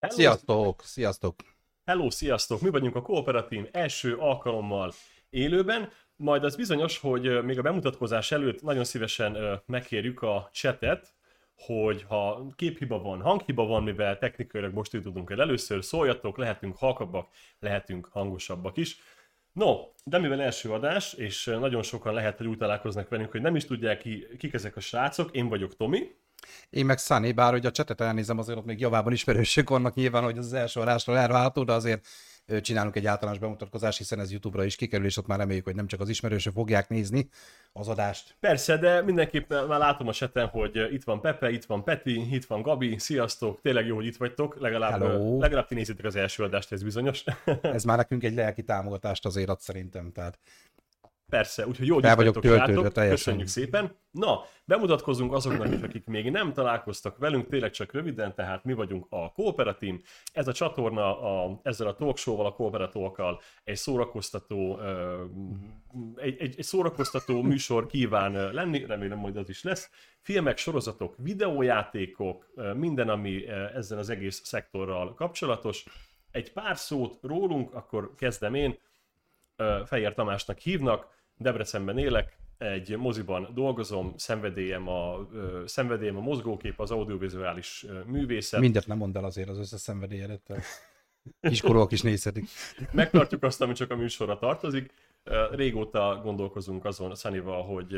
Hello. Sziasztok, sziasztok! Hello, sziasztok! Mi vagyunk a Kooperatív első alkalommal élőben, majd az bizonyos, hogy még a bemutatkozás előtt nagyon szívesen megkérjük a chatet, hogy ha képhiba van, hanghiba van, mivel technikailag most tudunk el először, szóljatok, lehetünk halkabbak, lehetünk hangosabbak is. No, de mivel első adás, és nagyon sokan lehet, hogy úgy találkoznak velünk, hogy nem is tudják ki, kik ezek a srácok, én vagyok Tomi. Én meg Sunny, bár hogy a csetet elnézem, azért ott még javában ismerősök vannak nyilván, hogy az első adásról elválható, de azért csinálunk egy általános bemutatkozást, hiszen ez YouTube-ra is kikerül, és ott már reméljük, hogy nem csak az ismerősök fogják nézni az adást. Persze, de mindenképp már látom a seten, hogy itt van Pepe, itt van Peti, itt van Gabi, sziasztok, tényleg jó, hogy itt vagytok, legalább, Hello. legalább ti nézitek az első adást, ez bizonyos. ez már nekünk egy lelki támogatást azért ad szerintem, tehát Persze, úgyhogy jó, Fel vagyok töltődve teljesen. Köszönjük szépen. Na, bemutatkozunk azoknak, akik még nem találkoztak velünk, tényleg csak röviden, tehát mi vagyunk a Kooperatív. Ez a csatorna a, ezzel a talkshow-val, a Kooperatókkal egy szórakoztató, egy, egy, egy szórakoztató műsor kíván lenni, remélem majd az is lesz. Filmek, sorozatok, videójátékok, minden, ami ezzel az egész szektorral kapcsolatos. Egy pár szót rólunk, akkor kezdem én. Fejér Tamásnak hívnak, Debrecenben élek, egy moziban dolgozom, szenvedélyem a, ö, szenvedélyem a mozgókép, az audiovizuális művészet. Mindent nem mondd el azért az összes szenvedélyedet. Kiskorúak is nézhetik. Megtartjuk azt, ami csak a műsorra tartozik. Régóta gondolkozunk azon Szanival, hogy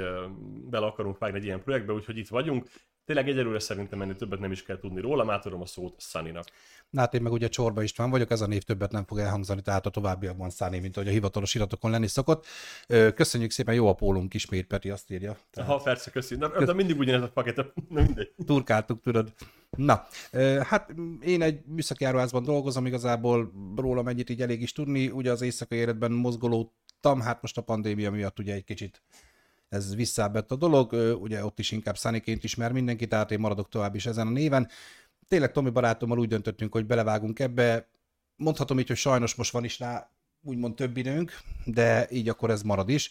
bele akarunk vágni egy ilyen projektbe, úgyhogy itt vagyunk. Tényleg egyelőre szerintem ennél többet nem is kell tudni róla, átadom a szót Szaninak. Na hát én meg ugye Csorba István vagyok, ez a név többet nem fog elhangzani, tehát a továbbiakban Szani, mint ahogy a hivatalos iratokon lenni szokott. Köszönjük szépen, jó a pólunk ismét, Peti azt írja. Tehát... Ha persze, köszönjük. De, de mindig ugyanez a paket, mindegy. Turkáltuk, tudod. Na, hát én egy műszaki áruházban dolgozom, igazából róla mennyit így elég is tudni, ugye az éjszakai életben mozgolódtam, hát most a pandémia miatt ugye egy kicsit ez visszábbett a dolog, ugye ott is inkább Szaniként ismer mindenki, tehát én maradok tovább is ezen a néven. Tényleg Tomi barátommal úgy döntöttünk, hogy belevágunk ebbe. Mondhatom így, hogy sajnos most van is rá úgymond több időnk, de így akkor ez marad is.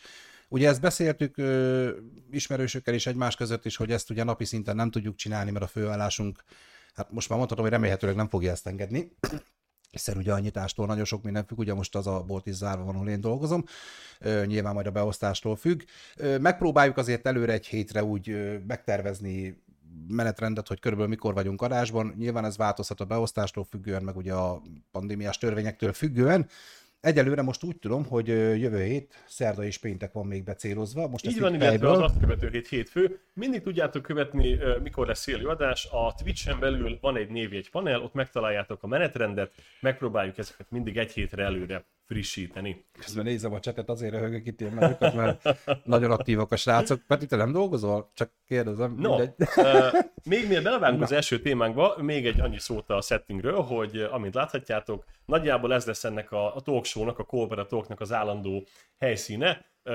Ugye ezt beszéltük ö, ismerősökkel is egymás között is, hogy ezt ugye napi szinten nem tudjuk csinálni, mert a főállásunk, hát most már mondhatom, hogy remélhetőleg nem fogja ezt engedni hiszen ugye a nyitástól nagyon sok minden függ, ugye most az a bolt is zárva van, ahol én dolgozom, nyilván majd a beosztástól függ. Megpróbáljuk azért előre egy hétre úgy megtervezni menetrendet, hogy körülbelül mikor vagyunk adásban. Nyilván ez változhat a beosztástól függően, meg ugye a pandémiás törvényektől függően, Egyelőre most úgy tudom, hogy jövő hét, szerda és péntek van még becélozva. Most Így van, illetve az azt követő hét hétfő. Mindig tudjátok követni, mikor lesz élő adás. A Twitch-en belül van egy névjegy panel, ott megtaláljátok a menetrendet, megpróbáljuk ezeket mindig egy hétre előre frissíteni. Közben nézem a csetet, azért röhögök itt ilyen nagyokat, mert nagyon aktívak a srácok. Peti, te nem dolgozol? Csak kérdezem. No, uh, még mielőtt belevágunk az első témánkba, még egy annyi szót a settingről, hogy amint láthatjátok, nagyjából ez lesz ennek a, a talk show-nak, a Colbert Talknak az állandó helyszíne. Uh,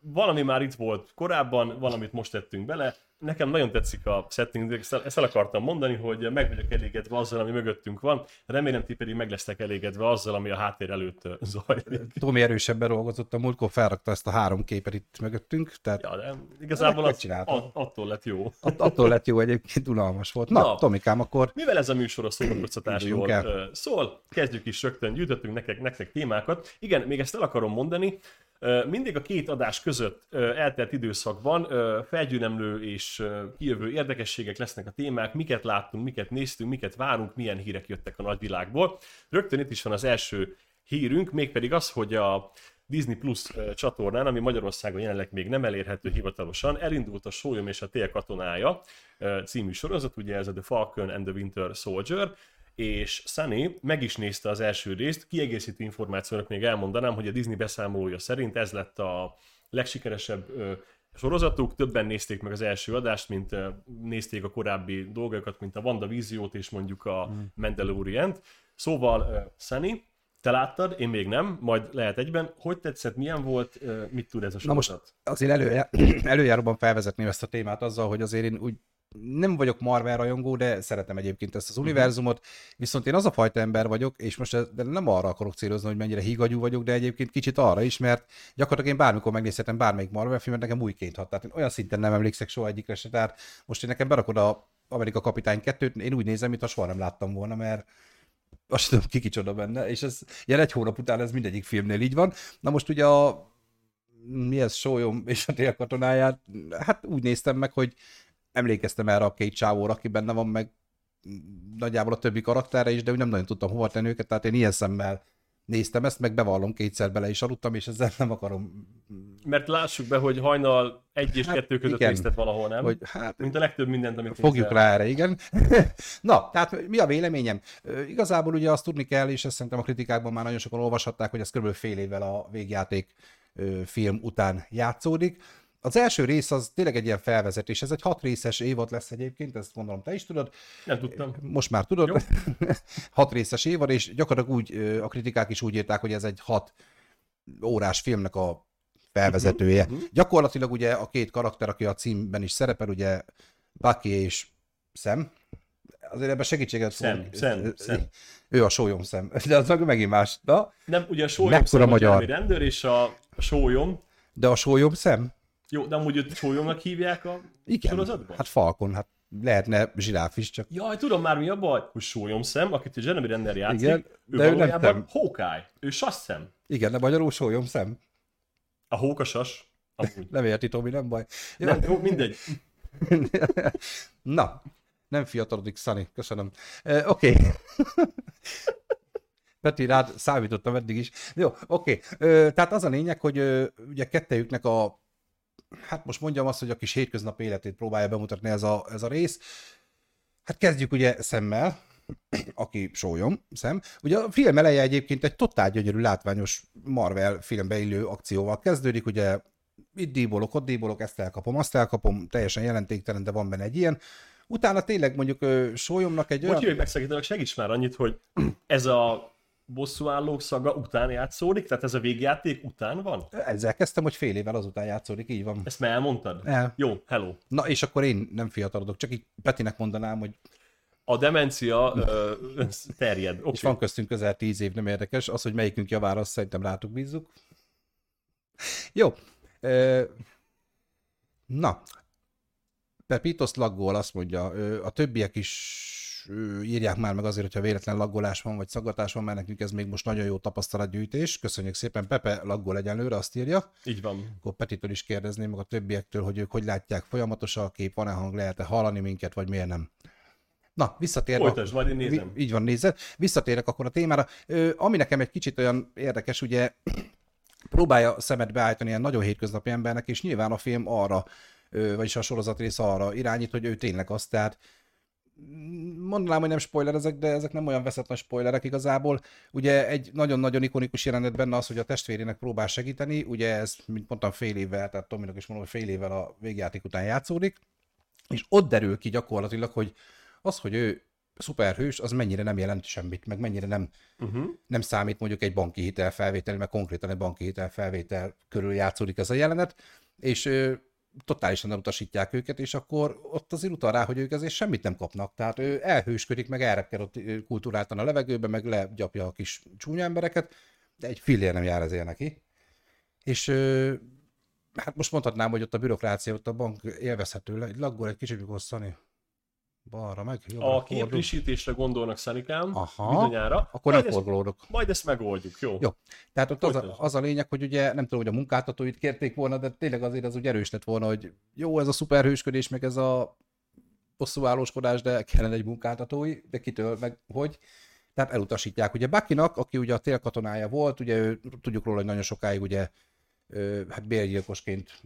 valami már itt volt korábban, valamit most tettünk bele, nekem nagyon tetszik a setting, ezt el akartam mondani, hogy meg vagyok elégedve azzal, ami mögöttünk van, remélem ti pedig meg lesztek elégedve azzal, ami a háttér előtt zajlik. Tomi erősebben dolgozott a múltkor, felrakta ezt a három képet itt mögöttünk, tehát ja, de igazából az, att, attól lett jó. Att, attól lett jó, egyébként unalmas volt. Na, Na Tomikám, akkor... Mivel ez a műsor a szórakoztatásról szól, kezdjük is rögtön, gyűjtöttünk nektek, nektek témákat. Igen, még ezt el akarom mondani, mindig a két adás között eltelt időszakban felgyűlemlő és kijövő érdekességek lesznek a témák, miket láttunk, miket néztünk, miket várunk, milyen hírek jöttek a nagyvilágból. Rögtön itt is van az első hírünk, mégpedig az, hogy a Disney Plus csatornán, ami Magyarországon jelenleg még nem elérhető hivatalosan, elindult a Sólyom és a Tél katonája című sorozat, ugye ez a The Falcon and the Winter Soldier, és Sunny meg is nézte az első részt, kiegészítő információnak még elmondanám, hogy a Disney beszámolója szerint ez lett a legsikeresebb sorozatuk, többen nézték meg az első adást, mint nézték a korábbi dolgokat, mint a WandaVision-t és mondjuk a mm. Mandalorian-t. Szóval Sunny, te láttad, én még nem, majd lehet egyben. Hogy tetszett, milyen volt, mit tud ez a sorozat? Na most azért előjá, előjáróban felvezetném ezt a témát azzal, hogy azért én úgy nem vagyok Marvel rajongó, de szeretem egyébként ezt az univerzumot, viszont én az a fajta ember vagyok, és most de nem arra akarok célozni, hogy mennyire higagyú vagyok, de egyébként kicsit arra is, mert gyakorlatilag én bármikor megnézhetem bármelyik Marvel filmet, nekem újként hat. Tehát én olyan szinten nem emlékszek soha egyikre se, tehát most én nekem berakod a Amerika Kapitány 2-t én úgy nézem, mintha soha nem láttam volna, mert azt tudom, ki kicsoda benne, és ez ilyen egy hónap után ez mindegyik filmnél így van. Na most ugye a mi ez, Sólyom és a tél katonáját, hát úgy néztem meg, hogy emlékeztem erre a két csávóra, aki benne van, meg nagyjából a többi karakterre is, de úgy nem nagyon tudtam hova tenni őket, tehát én ilyen szemmel néztem ezt, meg bevallom, kétszer bele is aludtam, és ezzel nem akarom... Mert lássuk be, hogy hajnal egy és hát, kettő között igen, nézted valahol, nem? Hogy, hát, Mint a legtöbb mindent, amit Fogjuk rá erre, igen. Na, tehát mi a véleményem? Igazából ugye azt tudni kell, és ezt szerintem a kritikákban már nagyon sokan olvashatták, hogy ez kb. fél évvel a végjáték film után játszódik. Az első rész az tényleg egy ilyen felvezetés, ez egy hat részes évad lesz egyébként, ezt gondolom te is tudod. Nem tudtam. Most már tudod. hat részes évad, és gyakorlatilag úgy, a kritikák is úgy írták, hogy ez egy hat órás filmnek a felvezetője. Uh-huh. Gyakorlatilag ugye a két karakter, aki a címben is szerepel, ugye Bucky és Sam, azért ebben segítséget szem, fog. Szem, szem. Ő a sólyom szem, de az meg megint más. Na, nem, ugye a sólyom szem a magyar. rendőr, és a, a sólyom. De a sólyom szem? Jó, de amúgy őt sólyomnak hívják a Igen, sorozatban? hát Falcon, hát lehetne zsiráf is, csak... Jaj, tudom már mi a baj, hogy sólyom szem, akit a Jeremy Renner játszik, Igen, ő de ő nem nem. Hawkeye, ő szem. Igen, de magyarul sólyom szem. A hóka sas. Amúgy. nem érti, Tomi, nem baj. Nem, jó, mindegy. Na, nem fiatalodik, Sunny, köszönöm. Uh, Oké. Okay. Peti, rád számítottam eddig is. Jó, oké. Okay. Tehát az a lényeg, hogy ugye kettejüknek a hát most mondjam azt, hogy a kis hétköznap életét próbálja bemutatni ez a, ez a rész. Hát kezdjük ugye szemmel, aki sólyom, szem. Ugye a film eleje egyébként egy totál gyönyörű, látványos Marvel filmbe illő akcióval kezdődik, ugye itt díbolok, ott díbolok, ezt elkapom, azt elkapom, teljesen jelentéktelen, de van benne egy ilyen. Utána tényleg mondjuk sólyomnak egy olyan... Hogy megszakítanak, segíts már annyit, hogy ez a bosszúállók szaga után játszódik? Tehát ez a végjáték után van? Ezzel kezdtem, hogy fél évvel azután játszódik, így van. Ezt már elmondtad? El. Jó, hello. Na, és akkor én nem fiatalodok, csak így Petinek mondanám, hogy a demencia ö, terjed. Okay. És van köztünk közel tíz év, nem érdekes. Az, hogy melyikünk javára, azt szerintem rátuk bízzuk. Jó. Na. Pepitos laggol azt mondja, a többiek is írják már meg azért, hogyha véletlen laggolás van, vagy szaggatás van, mert nekünk ez még most nagyon jó tapasztalatgyűjtés. Köszönjük szépen, Pepe laggol egyenlőre, azt írja. Így van. Akkor Petitől is kérdezném meg a többiektől, hogy ők hogy látják folyamatosan a kép, van-e hang, lehet-e hallani minket, vagy miért nem. Na, visszatérve. Folytasd, majd én nézem. Így van, nézed. Visszatérek akkor a témára. Ö, ami nekem egy kicsit olyan érdekes, ugye próbálja szemet beállítani ilyen nagyon hétköznapi embernek, és nyilván a film arra, vagyis a sorozat rész arra irányít, hogy ő tényleg azt, tehát mondanám, hogy nem spoilerezek, de ezek nem olyan veszett nagy spoilerek igazából. Ugye egy nagyon-nagyon ikonikus jelenet benne az, hogy a testvérének próbál segíteni, ugye ez, mint mondtam, fél évvel, tehát Tominak is mondom, hogy fél évvel a végjáték után játszódik, és ott derül ki gyakorlatilag, hogy az, hogy ő szuperhős, az mennyire nem jelent semmit, meg mennyire nem, uh-huh. nem számít mondjuk egy banki hitelfelvétel, mert konkrétan egy banki hitelfelvétel körül játszódik ez a jelenet, és totálisan elutasítják őket, és akkor ott azért utal rá, hogy ők ezért semmit nem kapnak. Tehát ő elhősködik, meg elrepkel ott kultúráltan a levegőbe, meg legyapja a kis csúnya embereket, de egy fillér nem jár ezért neki. És hát most mondhatnám, hogy ott a bürokrácia, ott a bank élvezhető, laggol egy kicsit, mikor balra meg, jobbra A képfrissítésre gondolnak Szenikám, Aha, bizonyára. Akkor majd nem forgolódok. Majd ezt megoldjuk, jó? Jó. Tehát ott az a, az a, lényeg, hogy ugye nem tudom, hogy a munkáltatóit kérték volna, de tényleg azért az úgy erős lett volna, hogy jó, ez a szuperhősködés, meg ez a állóskodás, de kellene egy munkáltatói, de kitől, meg hogy. Tehát elutasítják. Ugye Bakinak, aki ugye a télkatonája volt, ugye ő, tudjuk róla, hogy nagyon sokáig ugye hát bérgyilkosként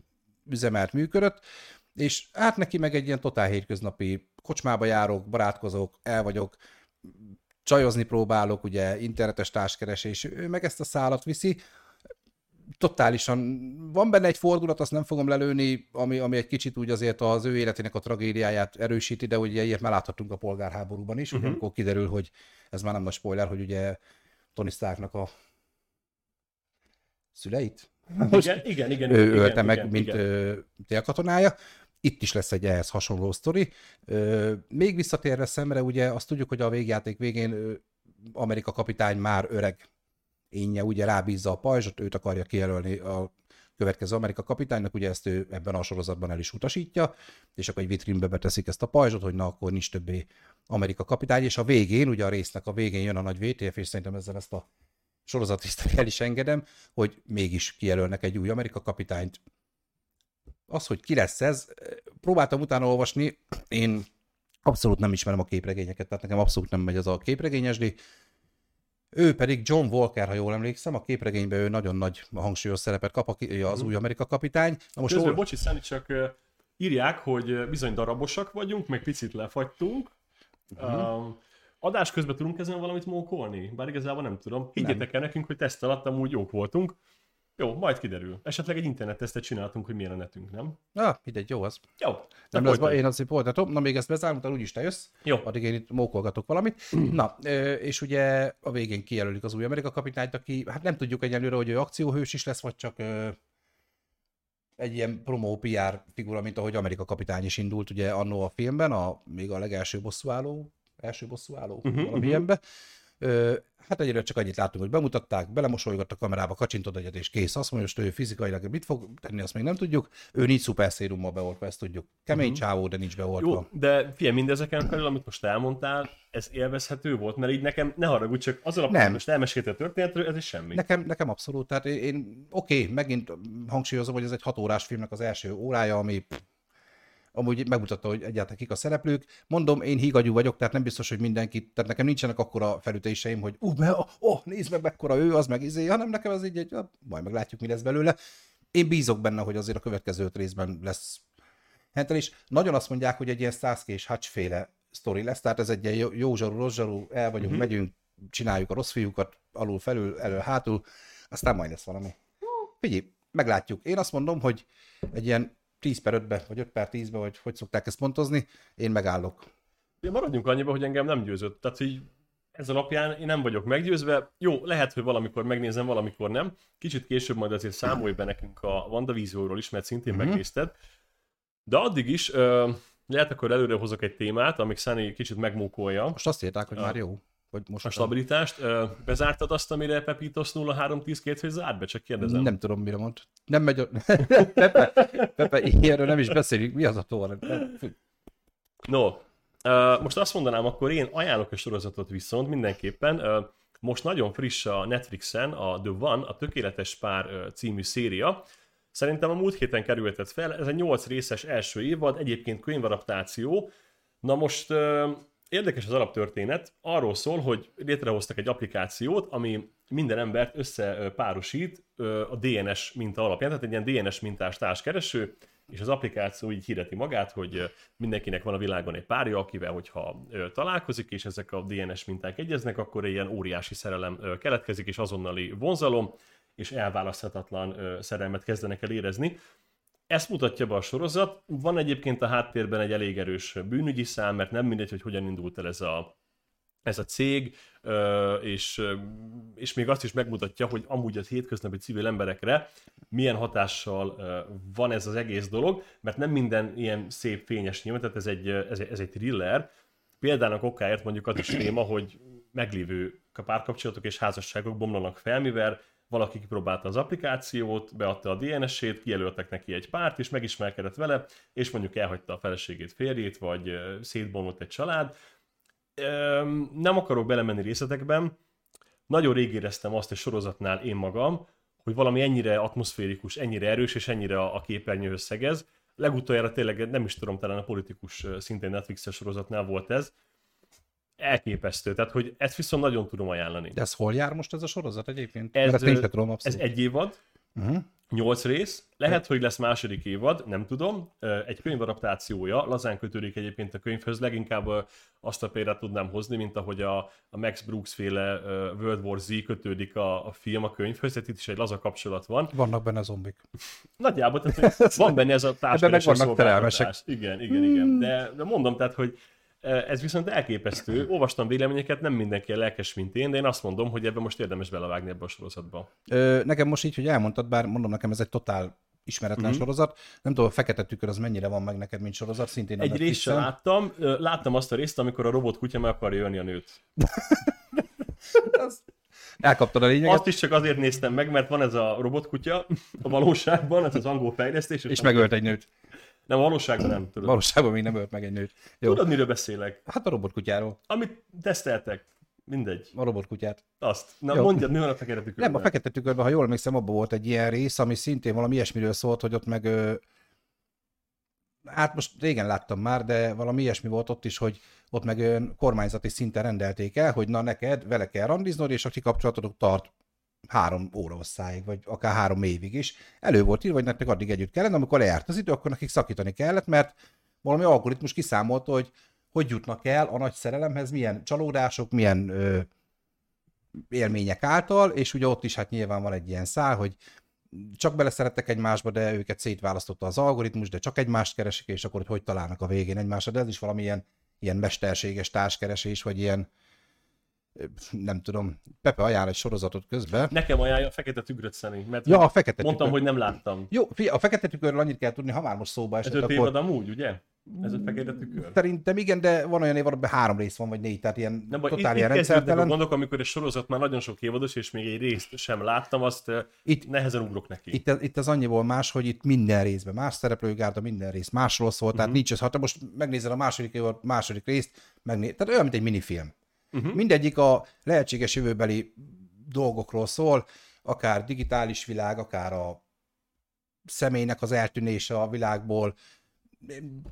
üzemelt, működött, és hát neki meg egy ilyen totál hétköznapi kocsmába járok, barátkozok, el vagyok, csajozni próbálok, ugye internetes társkeresés, ő meg ezt a szálat viszi, totálisan van benne egy fordulat, azt nem fogom lelőni, ami, ami egy kicsit úgy azért az ő életének a tragédiáját erősíti, de ugye ilyet már láthatunk a polgárháborúban is, uh-huh. amikor kiderül, hogy ez már nem nagy spoiler, hogy ugye Tony Starknak a szüleit? Most igen, igen, igen. Ő ölte igen, meg, igen, mint igen. télkatonája. Itt is lesz egy ehhez hasonló sztori. Még visszatérve szemre, ugye azt tudjuk, hogy a végjáték végén Amerika kapitány már öreg énje, ugye rábízza a pajzsot, őt akarja kijelölni a következő Amerika kapitánynak, ugye ezt ő ebben a sorozatban el is utasítja, és akkor egy vitrínbe beteszik ezt a pajzsot, hogy na, akkor nincs többé Amerika kapitány, és a végén, ugye a résznek a végén jön a nagy VTF, és szerintem ezzel ezt a sorozatiszt el is engedem, hogy mégis kijelölnek egy új Amerika kapitányt. Az, hogy ki lesz ez, próbáltam utána olvasni, én abszolút nem ismerem a képregényeket, tehát nekem abszolút nem megy az a képregényesdi. Ő pedig John Walker, ha jól emlékszem, a képregényben ő nagyon nagy hangsúlyos szerepet kap, az mhm. új Amerika kapitány. Na most Közben, ol... bocsi, Szani, csak írják, hogy bizony darabosak vagyunk, meg picit lefagytunk. Uh-huh. Um, adás közben tudunk ezen valamit mókolni? Bár igazából nem tudom. Higgyétek el nekünk, hogy teszt alatt amúgy jók voltunk. Jó, majd kiderül. Esetleg egy internettesztet csináltunk, hogy milyen a netünk, nem? Ah, mindegy, jó az. Jó. Nem lesz baj, én azért folytatom. Na még ezt bezárom, utána úgyis te jössz. Jó. Addig én itt mókolgatok valamit. Na, és ugye a végén kijelölik az új Amerika kapitányt, aki, hát nem tudjuk egyelőre, hogy ő akcióhős is lesz, vagy csak egy ilyen promó PR figura, mint ahogy Amerika kapitány is indult ugye annó a filmben, a, még a legelső bosszúálló, első bosszúálló, uh-huh, valami uh-huh. Ö, hát egyre csak annyit láttunk, hogy bemutatták, belemosolygott a kamerába, kacsintod egyet és kész. Azt mondja, hogy ő fizikailag mit fog tenni, azt még nem tudjuk. Ő nincs szuper szérummal beoltva, ezt tudjuk. Kemény uh-huh. csávó, de nincs beoltva. Jó, de figyelj, mindezeken felül, amit most elmondtál, ez élvezhető volt, mert így nekem, ne haragudj, csak az alapján, nem. most elmesélte a történetről, ez is semmi. Nekem, nekem abszolút, tehát én, én oké, okay, megint hangsúlyozom, hogy ez egy hat órás filmnek az első órája, ami amúgy megmutatta, hogy egyáltalán kik a szereplők. Mondom, én hígagyú vagyok, tehát nem biztos, hogy mindenki, tehát nekem nincsenek akkora felütéseim, hogy ú, uh, oh, nézd meg, mekkora ő, az meg izé, hanem nekem ez így egy, majd meglátjuk, mi lesz belőle. Én bízok benne, hogy azért a következő öt részben lesz Hentel is. Nagyon azt mondják, hogy egy ilyen Starsky és Hutch féle sztori lesz, tehát ez egy ilyen jó, jó zsarú, rossz zsarú, el vagyunk, uh-huh. megyünk, csináljuk a rossz fiúkat, alul, felül, elő, hátul, aztán majd lesz valami. Figyelj, meglátjuk. Én azt mondom, hogy egy ilyen 10 per 5-be, vagy 5 per 10-be, vagy hogy szokták ezt pontozni, én megállok. Én maradjunk annyiba, hogy engem nem győzött. Tehát, hogy ez alapján én nem vagyok meggyőzve. Jó, lehet, hogy valamikor megnézem, valamikor nem. Kicsit később majd azért számolj be nekünk a WandaVisionról is, mert szintén mm-hmm. megnézted. De addig is, uh, lehet akkor előre hozok egy témát, amik Szani kicsit megmókolja. Most azt írták, hogy uh, már jó. Vagy most a stabilitást. Bezártad azt, amire Pepitos 0312 hogy zárt be, csak kérdezem. Nem tudom, mire mond. Nem megy a... Pepe, Pepe, ilyenről nem is beszélünk. Mi az a tóra? No, most azt mondanám, akkor én ajánlok a sorozatot viszont mindenképpen. Most nagyon friss a Netflixen a The One, a Tökéletes Pár című széria. Szerintem a múlt héten kerültet fel, ez egy 8 részes első évad, egyébként könyvaraptáció. Na most Érdekes az alaptörténet, arról szól, hogy létrehoztak egy applikációt, ami minden embert összepárosít a DNS minta alapján, tehát egy ilyen DNS mintás társkereső, és az applikáció így hirdeti magát, hogy mindenkinek van a világon egy párja, akivel, hogyha találkozik, és ezek a DNS minták egyeznek, akkor ilyen óriási szerelem keletkezik, és azonnali vonzalom, és elválaszthatatlan szerelmet kezdenek el érezni. Ezt mutatja be a sorozat. Van egyébként a háttérben egy elég erős bűnügyi szám, mert nem mindegy, hogy hogyan indult el ez a, ez a cég, és, és még azt is megmutatja, hogy amúgy az hétköznapi civil emberekre milyen hatással van ez az egész dolog, mert nem minden ilyen szép fényes nyilván, tehát ez egy, ez egy, ez egy thriller. Példának okáért mondjuk az is téma, hogy meglévő párkapcsolatok és házasságok bomlanak fel, mivel valaki kipróbálta az applikációt, beadta a DNS-ét, kijelöltek neki egy párt, és megismerkedett vele, és mondjuk elhagyta a feleségét, férjét, vagy szétbomlott egy család. Nem akarok belemenni részletekben, nagyon rég éreztem azt egy sorozatnál én magam, hogy valami ennyire atmoszférikus, ennyire erős, és ennyire a képernyőhöz szegez. Legutoljára tényleg nem is tudom, talán a politikus szintén Netflix-es sorozatnál volt ez, elképesztő. Tehát, hogy ezt viszont nagyon tudom ajánlani. De ez hol jár most ez a sorozat egyébként? Ez, Mert ezt tudom Ez egy évad, uh-huh. nyolc rész, lehet, hogy lesz második évad, nem tudom. Egy könyvadaptációja, lazán kötődik egyébként a könyvhöz, leginkább azt a példát tudnám hozni, mint ahogy a, a Max Brooks féle World War Z kötődik a, a film a könyvhöz, tehát itt is egy laza kapcsolat van. Vannak benne zombik. Nagyjából, tehát van benne ez a társadalmi meg vannak terelmesek. Igen, igen, igen. De, de mondom, tehát, hogy ez viszont elképesztő. Olvastam véleményeket, nem mindenki a lelkes, mint én, de én azt mondom, hogy ebben most érdemes belevágni ebbe a sorozatba. Ö, nekem most így, hogy elmondtad, bár mondom nekem ez egy totál ismeretlen mm-hmm. sorozat. Nem tudom, a fekete tükör az mennyire van meg neked, mint sorozat, szintén Egy részt sem láttam, láttam azt a részt, amikor a robot kutya meg akarja jönni a nőt. az, Elkaptad a lényeget. Azt is csak azért néztem meg, mert van ez a robotkutya a valóságban, ez az angol fejlesztés. És, és megölt egy nőt. Nem, valóságban nem. Tudod. Valóságban még nem ölt meg egy nőt. Jó. Tudod, miről beszélek? Hát a robotkutyáról. Amit teszteltek. Mindegy. A robotkutyát. Azt. Na Jó. mondjad, mi van a fekete tükörben? Nem, a fekete tükörben, ha jól emlékszem, abban volt egy ilyen rész, ami szintén valami ilyesmiről szólt, hogy ott meg ö, hát most régen láttam már, de valami ilyesmi volt ott is, hogy ott meg olyan kormányzati szinten rendelték el, hogy na neked vele kell randiznod, és a kapcsolatotok tart három óra osszáig, vagy akár három évig is. Elő volt írva, hogy nektek addig együtt kellene, amikor lejárt az idő, akkor nekik szakítani kellett, mert valami algoritmus kiszámolta, hogy hogy jutnak el a nagy szerelemhez, milyen csalódások, milyen ö, élmények által, és ugye ott is hát nyilván van egy ilyen szál, hogy csak beleszerettek egymásba, de őket szétválasztotta az algoritmus, de csak egymást keresik, és akkor hogy, hogy találnak a végén egymásra, de ez is valamilyen ilyen mesterséges társkeresés, vagy ilyen nem tudom, Pepe ajánl egy sorozatot közben. Nekem ajánlja a Fekete Tükröt Szeni, mert ja, a fekete mondtam, tükör. hogy nem láttam. Jó, a Fekete Tükörről annyit kell tudni, ha már most szóba esett, Ez öt akkor... amúgy, ugye? Ez a fekete tükör? Szerintem igen, de van olyan év, amiben három rész van, vagy négy, tehát ilyen nem, totál itt, ilyen rendszertelen. gondok, amikor egy sorozat már nagyon sok évados, és még egy részt sem láttam, azt itt, nehezen ugrok neki. Itt, itt az annyiból más, hogy itt minden részben más szereplőgárda, minden rész másról szól, uh-huh. tehát mhm. nincs ez, ha te most megnézed a második évad, második részt, megnéz, tehát olyan, mint egy minifilm. Uh-huh. Mindegyik a lehetséges jövőbeli dolgokról szól, akár digitális világ, akár a személynek az eltűnése a világból,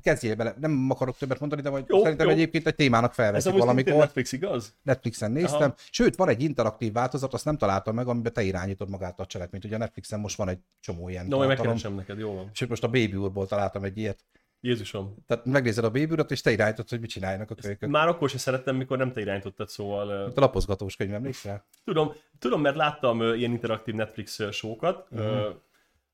kezdjél bele, nem akarok többet mondani, de vagy jó, szerintem jó. egyébként egy témának felveszik valamikor. Netflix, igaz? Netflixen néztem. Aha. Sőt, van egy interaktív változat, azt nem találtam meg, amiben te irányítod magát a cselekményt. Ugye a Netflixen most van egy csomó ilyen. No, megkeresem neked, jó van. Sőt, most a Baby úrból találtam egy ilyet. Jézusom. Tehát megnézed a Baby urat, és te irányítod, hogy mit csináljanak a kölykök. Már akkor sem szerettem, mikor nem te irányítottad, szóval... Itt a lapozgatós könyv, emlékszel? Tudom, tudom, mert láttam ilyen interaktív Netflix show-kat. Uh-huh. Uh,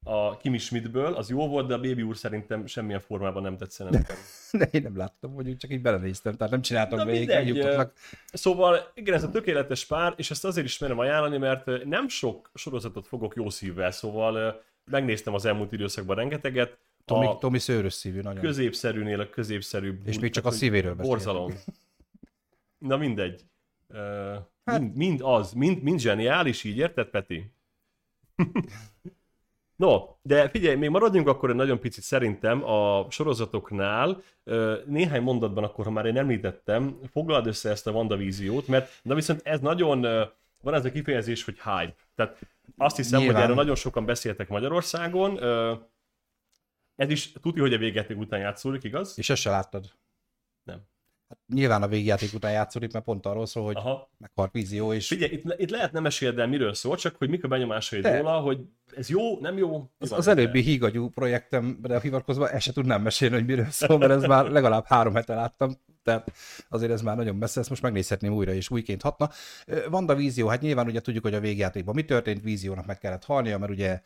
a Kimi Schmidtből, az jó volt, de a Baby úr szerintem semmilyen formában nem tetszene nekem. ne, én nem láttam, hogy csak így belenéztem, tehát nem csináltam Na, végig. Szóval igen, ez a tökéletes pár, és ezt azért is merem ajánlani, mert nem sok sorozatot fogok jó szívvel, szóval megnéztem az elmúlt időszakban rengeteget. Tomi, a Tomi szőrös szívű nagyon. Középszerűnél a középszerűbb. És még csak a szívéről beszélünk. Borzalom. Na mindegy. Uh, hát... mind, mind az, mind, mind zseniális, így érted, Peti? No, de figyelj, még maradjunk akkor egy nagyon picit szerintem a sorozatoknál. Néhány mondatban akkor, ha már én említettem, foglald össze ezt a WandaVíziót, mert na viszont ez nagyon, van ez a kifejezés, hogy hype. Tehát azt hiszem, Nyilván. hogy erről nagyon sokan beszéltek Magyarországon. Ez is tudja, hogy a végjáték után játszódik, igaz? És ezt se láttad. Nem. Hát nyilván a végjáték után játszódik, mert pont arról szól, hogy Aha. meghalt vízió, és... Figyelj, itt, itt lehet nem esélyed el, miről szól, csak hogy mik a benyomásaid De. róla, hogy ez jó, nem jó? Az, az előbbi hígagyú projektemre hivatkozva ezt se tudnám mesélni, hogy miről szól, mert ez már legalább három hete láttam, tehát azért ez már nagyon messze, ezt most megnézhetném újra, és újként hatna. Vanda vízió, hát nyilván ugye tudjuk, hogy a végjátékban mi történt, víziónak meg kellett halnia, mert ugye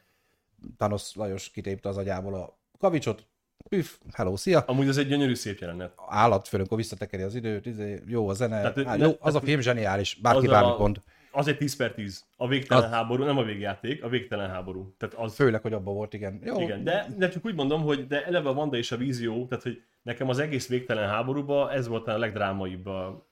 Thanos Lajos kitépte az agyából a kavicsot, Üff, hello, szia! Amúgy az egy gyönyörű szép jelenet. Állatfőn, akkor visszatekeri az időt, izé, jó a zene, Tehát, Á, jó, az a film zseniális, bárki bármit mond. Az egy 10 per 10. A végtelen az... háború, nem a végjáték, a végtelen háború. Tehát az... Főleg, hogy abban volt, igen. Jó. Igen, de, de csak úgy mondom, hogy de eleve a Vanda és a vízió, tehát hogy nekem az egész végtelen háborúban ez volt a legdrámaibb a,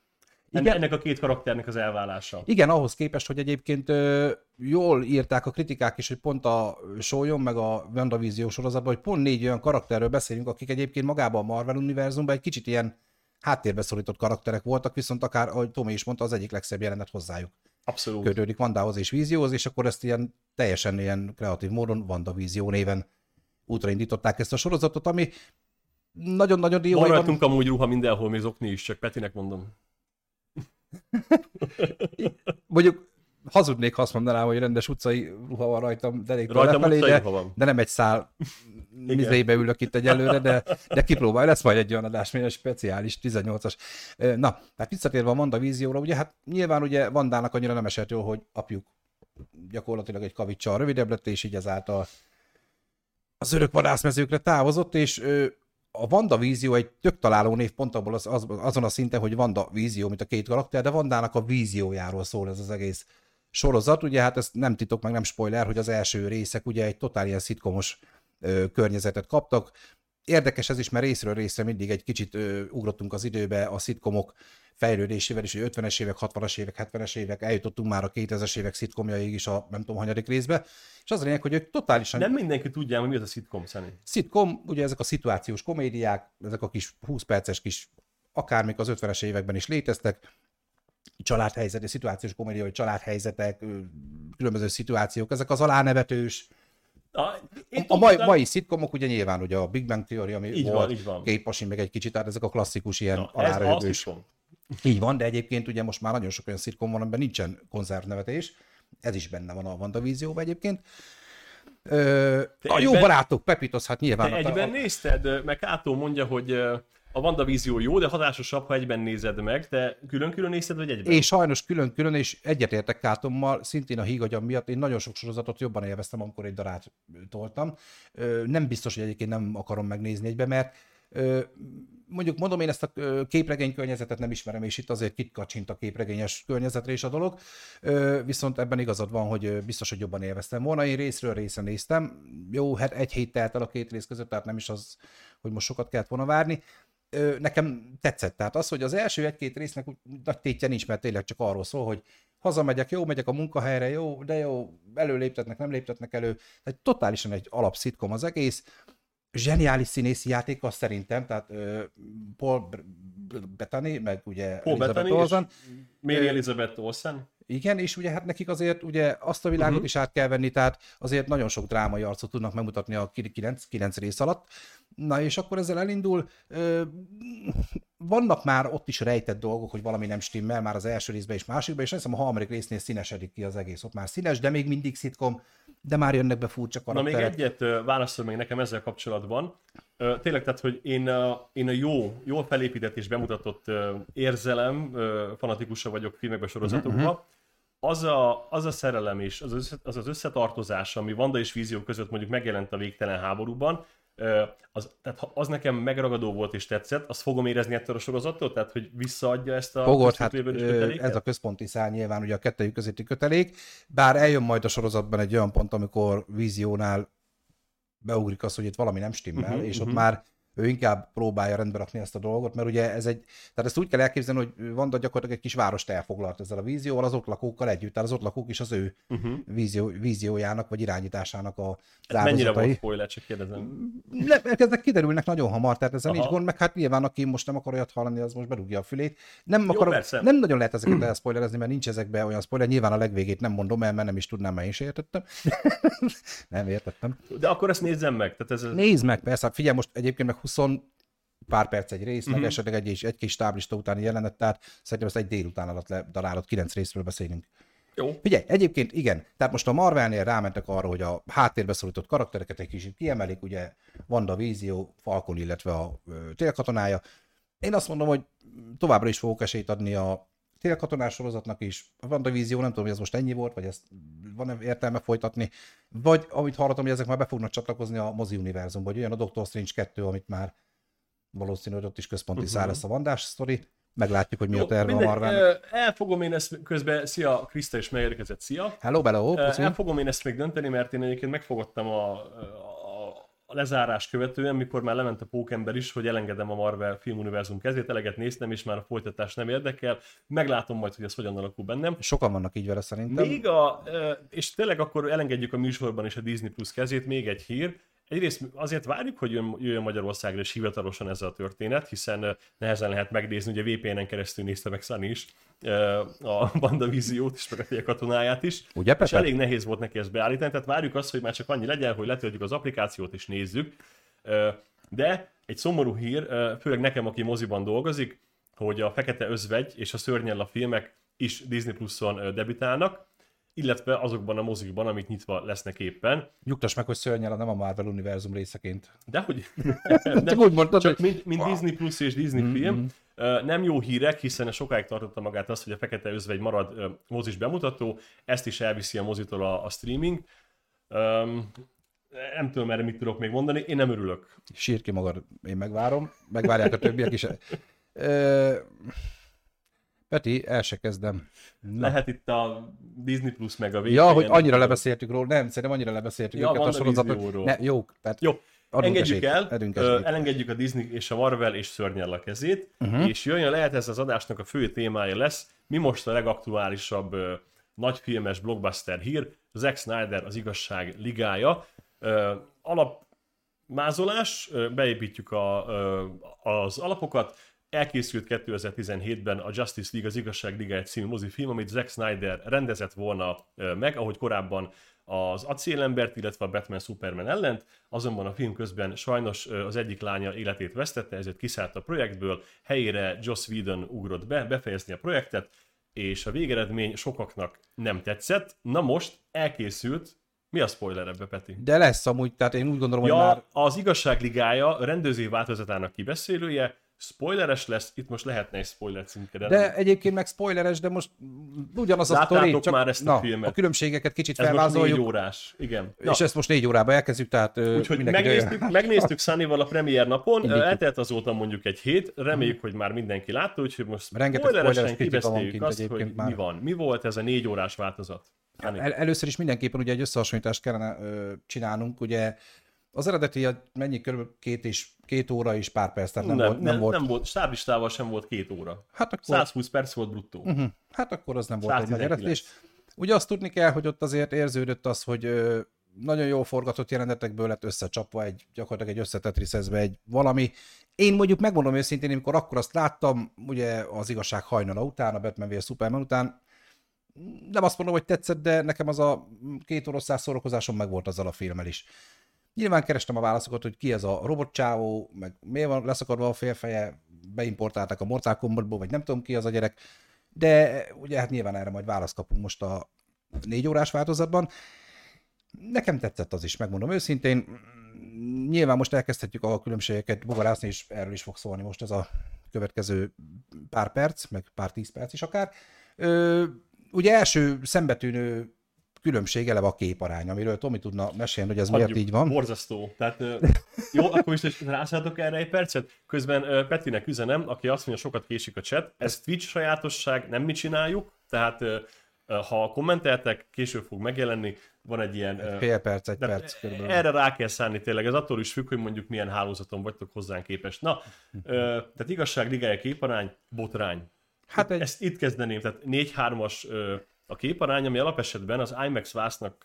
igen. Ennek a két karakternek az elválása. Igen, ahhoz képest, hogy egyébként ö, jól írták a kritikák is, hogy pont a Sólyom, meg a WandaVision sorozatban, hogy pont négy olyan karakterről beszélünk, akik egyébként magában a Marvel univerzumban egy kicsit ilyen háttérbe szorított karakterek voltak, viszont akár, ahogy Tomi is mondta, az egyik legszebb jelenet hozzájuk. Abszolút. Kötődik Vandához és Vízióhoz, és akkor ezt ilyen teljesen ilyen kreatív módon WandaVision néven útra indították ezt a sorozatot, ami nagyon-nagyon jó. Van rajtunk amúgy ruha mindenhol, még zokni is, csak Petinek mondom. Mondjuk hazudnék, ha azt mondanám, hogy rendes utcai ruha van rajtam deréktől lefelé, de, de nem egy szál mizébe ülök itt egyelőre, de, de kipróbál, lesz majd egy olyan adás, egy speciális 18-as. Na, tehát visszatérve a Manda vízióra, ugye hát nyilván ugye Vandának annyira nem esett jó, hogy apjuk gyakorlatilag egy kavicsal rövidebb lett, és így ezáltal az örök vadászmezőkre távozott, és a Vanda vízió egy tök találó név pont abból az, az, azon a szinten, hogy Vanda vízió, mint a két karakter, de Vandának a víziójáról szól ez az egész sorozat. Ugye hát ezt nem titok, meg nem spoiler, hogy az első részek ugye egy totál ilyen szitkomos ö, környezetet kaptak. érdekes ez is, mert részről részre mindig egy kicsit ö, ugrottunk az időbe a szitkomok fejlődésével is, hogy 50-es évek, 60-as évek, 70-es évek, eljutottunk már a 2000-es évek szitkomjaig is a nem tudom, hanyadik részbe, és az a lényeg, hogy ők totálisan... Nem mindenki tudja, hogy mi az a szitkom, Szeni. Szitkom, ugye ezek a szituációs komédiák, ezek a kis 20 perces kis, akármik az 50-es években is léteztek, családhelyzet, szituációs komédia, vagy családhelyzetek, különböző szituációk, ezek az alánevetős, a, a mai, mai szitkomok ugye nyilván ugye a Big Bang Theory, ami így volt, van, így van. Képasi, meg egy kicsit, tehát ezek a klasszikus ilyen Na, alárőgős. Így van, de egyébként ugye most már nagyon sok olyan szitkom van, amiben nincsen konzervnevetés. Ez is benne van a WandaVision egyébként. Ö, a egyben, jó barátok, Pepitos, hát nyilván. Te egyben a, nézted, meg Kátó mondja, hogy a WandaVision jó, de hatásosabb, ha egyben nézed meg. Te külön-külön nézed, vagy egyben? Én sajnos külön-külön, és egyetértek Kátommal, szintén a hígagyam miatt. Én nagyon sok sorozatot jobban élveztem, amikor egy darát toltam. Nem biztos, hogy egyébként nem akarom megnézni egybe, mert mondjuk mondom, én ezt a képregény környezetet nem ismerem, és itt azért kitkacsint a képregényes környezetre is a dolog, viszont ebben igazad van, hogy biztos, hogy jobban élveztem volna. Én részről részre néztem, jó, hát egy hét telt el a két rész között, tehát nem is az, hogy most sokat kellett volna várni, nekem tetszett. Tehát az, hogy az első egy-két résznek nagy tétje nincs, mert tényleg csak arról szól, hogy hazamegyek, jó, megyek a munkahelyre, jó, de jó, előléptetnek, nem léptetnek elő. Tehát totálisan egy alapszitkom az egész. Zseniális színészi játék az szerintem, tehát uh, Paul Bettany, meg ugye Paul Elizabeth Olsen. Mary Elizabeth Olsen. Igen, és ugye hát nekik azért ugye azt a világot uh-huh. is át kell venni, tehát azért nagyon sok drámai arcot tudnak megmutatni a 9, 9 rész alatt. Na és akkor ezzel elindul, vannak már ott is rejtett dolgok, hogy valami nem stimmel, már az első részben és másikban, és azt hiszem a harmadik résznél színesedik ki az egész. Ott már színes, de még mindig szitkom, de már jönnek be furcsa karakterek. Na még egyet válaszol még nekem ezzel kapcsolatban. Tényleg, tehát, hogy én a, én a jó, jól felépített és bemutatott érzelem fanatikusa vagyok filmekbe, sorozatokba, uh-huh az a, az a szerelem és az, az az összetartozás, ami Vanda és Vízió között mondjuk megjelent a végtelen háborúban, az, tehát az nekem megragadó volt és tetszett, azt fogom érezni ettől a sorozattól, tehát hogy visszaadja ezt a Fogod, hát ez a központi szál nyilván ugye a kettőjük közötti kötelék, bár eljön majd a sorozatban egy olyan pont, amikor víziónál beugrik az, hogy itt valami nem stimmel, uh-huh, és uh-huh. ott már ő inkább próbálja rendbe rakni ezt a dolgot, mert ugye ez egy, tehát ezt úgy kell elképzelni, hogy Vanda gyakorlatilag egy kis várost elfoglalt ezzel a vízióval, az ott lakókkal együtt, tehát az ott lakók is az ő uh-huh. vízió, víziójának vagy irányításának a ez mennyire volt spoiler, csak kérdezem. Le, ezek kiderülnek nagyon hamar, tehát ezzel Aha. nincs gond, meg hát nyilván aki most nem akar olyat hallani, az most berúgja a fülét. Nem, Jó, akarok, nem nagyon lehet ezeket elspoilerezni, mert nincs ezekbe olyan spoiler, nyilván a legvégét nem mondom el, mert nem is tudnám, mert én sem értettem. nem értettem. De akkor ezt nézzem meg. Tehát ez... Nézd meg, persze, figyelj, most egyébként meg 20 pár perc egy rész, uh-huh. meg esetleg egy, egy kis táblista utáni jelenet, tehát szerintem ezt egy délután alatt ledarálod, kilenc részről beszélünk. Jó. Figyelj, egyébként igen, tehát most a Marvelnél rámentek arra, hogy a háttérbe szorított karaktereket egy kicsit kiemelik, ugye Vanda Vízió, Falcon, illetve a télkatonája. Én azt mondom, hogy továbbra is fogok esélyt adni a télkatonás sorozatnak is. A WandaVision, nem tudom, hogy ez most ennyi volt, vagy ezt van értelme folytatni, vagy amit hallottam, hogy ezek már be fognak csatlakozni a mozi univerzumba, hogy olyan a Doctor Strange 2, amit már valószínű, hogy ott is központi uh-huh. szár lesz a Vandás sztori. Meglátjuk, hogy mi Jó, a terve a Marvel. Elfogom én ezt közben, szia, Krista is megérkezett, szia. Hello, hello, Elfogom én ezt még dönteni, mert én egyébként megfogadtam a, a, a lezárás követően, mikor már lement a pókember is, hogy elengedem a Marvel filmuniverzum kezét, eleget néztem, és már a folytatás nem érdekel. Meglátom majd, hogy ez hogyan alakul bennem. Sokan vannak így vele szerintem. Még a, és tényleg akkor elengedjük a műsorban is a Disney Plus kezét, még egy hír egyrészt azért várjuk, hogy jöjjön Magyarországra is hivatalosan ez a történet, hiszen nehezen lehet megnézni, ugye VPN-en keresztül nézte meg Sunny is a WandaVision-t is, meg a katonáját is. Ugye, És elég nehéz volt neki ezt beállítani, tehát várjuk azt, hogy már csak annyi legyen, hogy letöltjük az applikációt és nézzük. De egy szomorú hír, főleg nekem, aki moziban dolgozik, hogy a Fekete Özvegy és a Szörnyel a filmek is Disney Plus-on debütálnak, illetve azokban a mozikban, amik nyitva lesznek éppen. Nyugtass meg, hogy szörnyel nem a Marvel univerzum részeként. Dehogy. nem, csak úgy mondtad, csak mint, mint wow. Disney Plus és Disney mm-hmm. film. Nem jó hírek, hiszen sokáig tartotta magát azt, hogy a Fekete Özvegy marad mozis bemutató, ezt is elviszi a mozitól a, a streaming. Um, nem tudom erre mit tudok még mondani, én nem örülök. Sír ki magad, én megvárom, megvárják a többiek is. Uh, Peti, el se kezdem. Na. Lehet itt a Disney Plus meg a VPN. Ja, hogy annyira lebeszéltük róla. Nem, szerintem annyira lebeszéltük ja, őket a sorozatot. Ne, jó, tehát... Jó, engedjük el, ö, elengedjük a Disney és a Marvel és szörnyel a kezét, uh-huh. és jöjjön lehet ez az adásnak a fő témája lesz, mi most a legaktuálisabb ö, nagyfilmes blockbuster hír, Zack Snyder az igazság ligája. Ö, alapmázolás, beépítjük a, ö, az alapokat, elkészült 2017-ben a Justice League az igazság ligája című mozifilm, amit Zack Snyder rendezett volna meg, ahogy korábban az acélembert, illetve a Batman Superman ellent, azonban a film közben sajnos az egyik lánya életét vesztette, ezért kiszállt a projektből, helyére Joss Whedon ugrott be, befejezni a projektet, és a végeredmény sokaknak nem tetszett. Na most elkészült mi a spoiler ebbe, Peti? De lesz amúgy, tehát én úgy gondolom, ja, hogy már... az igazságligája rendező változatának kibeszélője, spoileres lesz, itt most lehetne egy spoiler címkedet. De egyébként meg spoileres, de most ugyanaz a sztori, csak már ezt a na, filmet? a különbségeket kicsit Ez felvázoljuk. négy órás, igen. Na, És ezt most négy órába elkezdjük, tehát Úgyhogy megnéztük, megnéztük Sunnyval a premier napon, Indítjuk. eltelt azóta mondjuk egy hét, reméljük, hogy már mindenki látta, úgyhogy most Rengeteg spoileresen kibeszéljük azt, hogy már. mi van. Mi volt ez a négy órás változat? El, először is mindenképpen ugye egy összehasonlítást kellene ö, csinálnunk, ugye az eredeti mennyi körülbelül két, és, két óra és pár perc, tehát nem, nem, volt, nem, nem, volt. nem volt, stáblistával sem volt két óra. Hát akkor, 120 perc volt bruttó. uh-huh, hát akkor az nem volt egy nagy 119. eredés. Ugye azt tudni kell, hogy ott azért érződött az, hogy nagyon jól forgatott jelenetekből lett összecsapva egy, gyakorlatilag egy összetetriszezve egy valami. Én mondjuk megmondom őszintén, amikor akkor azt láttam, ugye az igazság hajnala után, a Batman vs. Superman után, nem azt mondom, hogy tetszett, de nekem az a két oroszás szórakozásom meg volt azzal a filmmel is. Nyilván kerestem a válaszokat, hogy ki ez a robotcsávó, meg miért van leszakadva a félfeje, beimportálták a Mortal Kombatból, vagy nem tudom ki az a gyerek, de ugye hát nyilván erre majd választ kapunk most a négy órás változatban. Nekem tetszett az is, megmondom őszintén. Nyilván most elkezdhetjük a különbségeket bogarászni, és erről is fog szólni most ez a következő pár perc, meg pár tíz perc is akár. Ö, ugye első szembetűnő különbség eleve a képarány, amiről Tomi tudna mesélni, hogy ez miért Hagyjuk. így van. Borzasztó. Tehát, jó, akkor is rászálltok erre egy percet. Közben Petinek üzenem, aki azt mondja, sokat késik a chat. Ez Twitch sajátosság, nem mi csináljuk. Tehát ha kommenteltek, később fog megjelenni. Van egy ilyen... ö, Fél perc, egy perc körülbelül. Erre rá kell szállni tényleg, ez attól is függ, hogy mondjuk milyen hálózaton vagytok hozzánk képest. Na, tehát igazság ligája képarány, botrány. Hát egy, Ezt itt kezdeném, tehát 4-3-as ö, a képarány, ami alapesetben az IMAX vásznak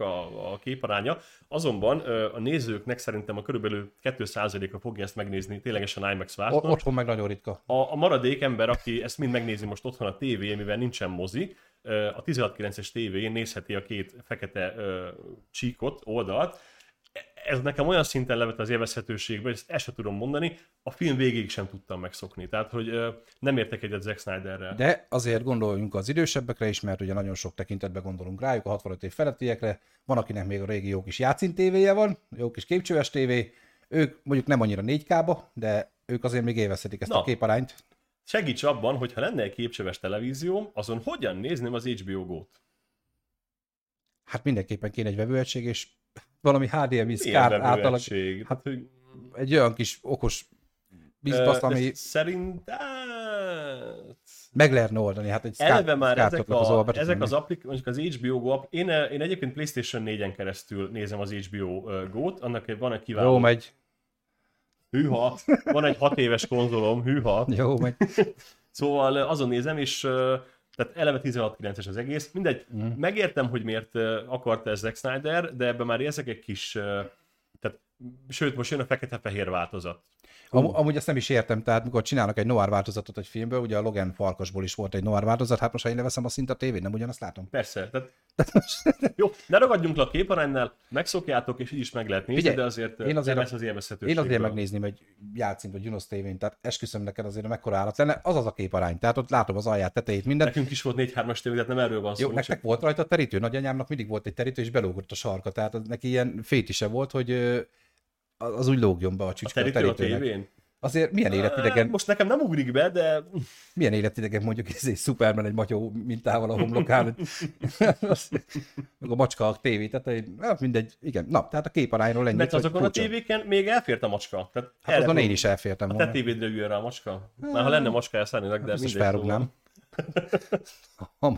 a, a képaránya, azonban a nézőknek szerintem a körülbelül 2%-a fogja ezt megnézni ténylegesen IMAX vásznon. otthon meg nagyon ritka. A, a maradék ember, aki ezt mind megnézi most otthon a tévén, mivel nincsen mozi, a 16.9-es tévén nézheti a két fekete ö, csíkot, oldalt. Ez nekem olyan szinten levet az élvezhetőségbe, hogy ezt el sem tudom mondani, a film végéig sem tudtam megszokni. Tehát, hogy nem értek egyet Zack Snyderrel. De azért gondoljunk az idősebbekre is, mert ugye nagyon sok tekintetben gondolunk rájuk, a 65 év felettiekre. Van, akinek még a régi jó kis játszint tévéje van, jó kis képcsöves tévé. Ők mondjuk nem annyira 4K-ba, de ők azért még élvezhetik ezt Na. a képarányt. Segíts abban, hogy ha lenne egy képcsöves televízióm, azon hogyan nézném az HBO Go-t? Hát mindenképpen kéne egy vevőegység, és valami HDMI szkárt átalak, hát- Hát, hogy, egy olyan kis okos bizbasz, ami ezt Szerint... hát, meg lehetne oldani. Hát egy Eleve már ezek, szkártoknak az a, ezek az applik, mondjuk az HBO Go app, én, én egyébként PlayStation 4-en keresztül nézem az HBO Go-t, annak van egy kiváló... Jó megy, Hűha! Van egy hat éves konzolom, hűha! jó megy. Szóval ö, azon nézem, és tehát eleve 16.9-es az egész. Mindegy, Mhm. megértem, hogy miért akarta ez Zack Snyder, de ebben már érzek egy kis... Tehát, sőt, most jön a fekete-fehér változat. Am- amúgy ezt nem is értem, tehát mikor csinálnak egy noir változatot egy filmből, ugye a Logan farkasból is volt egy noir változat, hát most ha én leveszem a szint a tévén, nem ugyanazt látom. Persze, tehát jó, ne ragadjunk le a képaránynál, megszokjátok, és így is meg lehet nézni, Figyelj, de azért, én azért a- lesz az élvezhetőség. Én azért megnézném egy játszint vagy Junos tévén, tehát esküszöm neked azért mekkora állat lenne, az az a képarány, tehát ott látom az alját, tetejét, mindent. Nekünk is volt 4-3-as tévé, tehát nem erről van szó. Jó, nektek volt rajta terítő, nagyanyámnak mindig volt egy terítő, és belógott a sarka, tehát neki ilyen fétise volt, hogy az úgy lógjon be a csücske a, terítő a tévén? Azért milyen életidegen, Most nekem nem ugrik be, de milyen életidegen mondjuk ez egy Superman egy matyó mintával a homlokán, meg a macska a tévé tetején, hát mindegy, igen. Na, tehát a képarányról ennyit, mert azokon a tévéken még elfért a macska. Tehát Hát azon én is elfértem A te volna. üljön rá a macska. Már ha lenne macska elszállnénak, de Biztos mindegy. felrúgnám.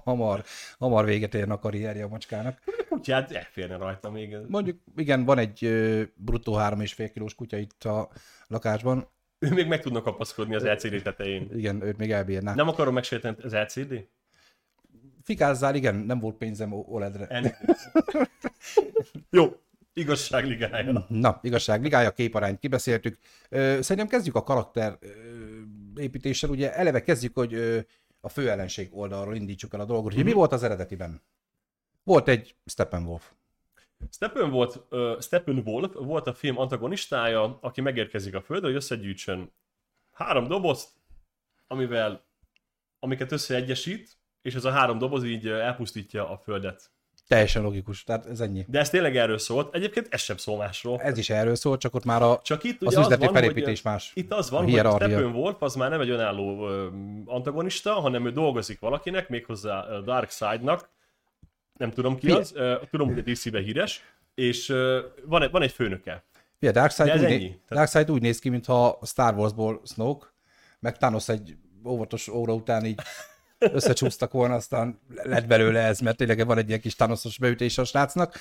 Hamar, hamar véget érne a karrierje a macskának. Kutyát elférne rajta még. Mondjuk, igen, van egy bruttó 3,5 kilós kutya itt a lakásban. Ő még meg tudna kapaszkodni az LCD tetején. Igen, őt még elbírná. Nem akarom megsérteni az LCD? Fikázzál, igen, nem volt pénzem OLED-re. Jó, Igazságligája. Na, igazságligája, képarányt kibeszéltük. Szerintem kezdjük a karakter építéssel. Ugye eleve kezdjük, hogy a főellenség oldalról indítsuk el a dolgot. Ugye mi volt az eredetiben? Volt egy Steppenwolf. Steppenwolf, uh, Steppenwolf volt a film antagonistája, aki megérkezik a Földre, hogy összegyűjtsön három dobozt, amivel, amiket összeegyesít, és ez a három doboz így elpusztítja a Földet. Teljesen logikus, tehát ez ennyi. De ez tényleg erről szólt. Egyébként ez sem szól másról. Ez is erről szólt, csak ott már a, csak itt az üzleti van, felépítés hogy, más. Itt az van, hogy Steppenwolf az már nem egy önálló antagonista, hanem ő dolgozik valakinek, méghozzá Dark Side-nak. Nem tudom ki az, tudom, hogy a DC-be híres, és van egy, van egy főnöke. Ja, Darkseid, úgy, né- Darkseid úgy néz ki, mintha Star Wars-ból Snoke, meg Thanos egy óvatos óra után így összecsúsztak volna, aztán lett belőle ez, mert tényleg van egy ilyen kis tanoszos beütés a srácnak.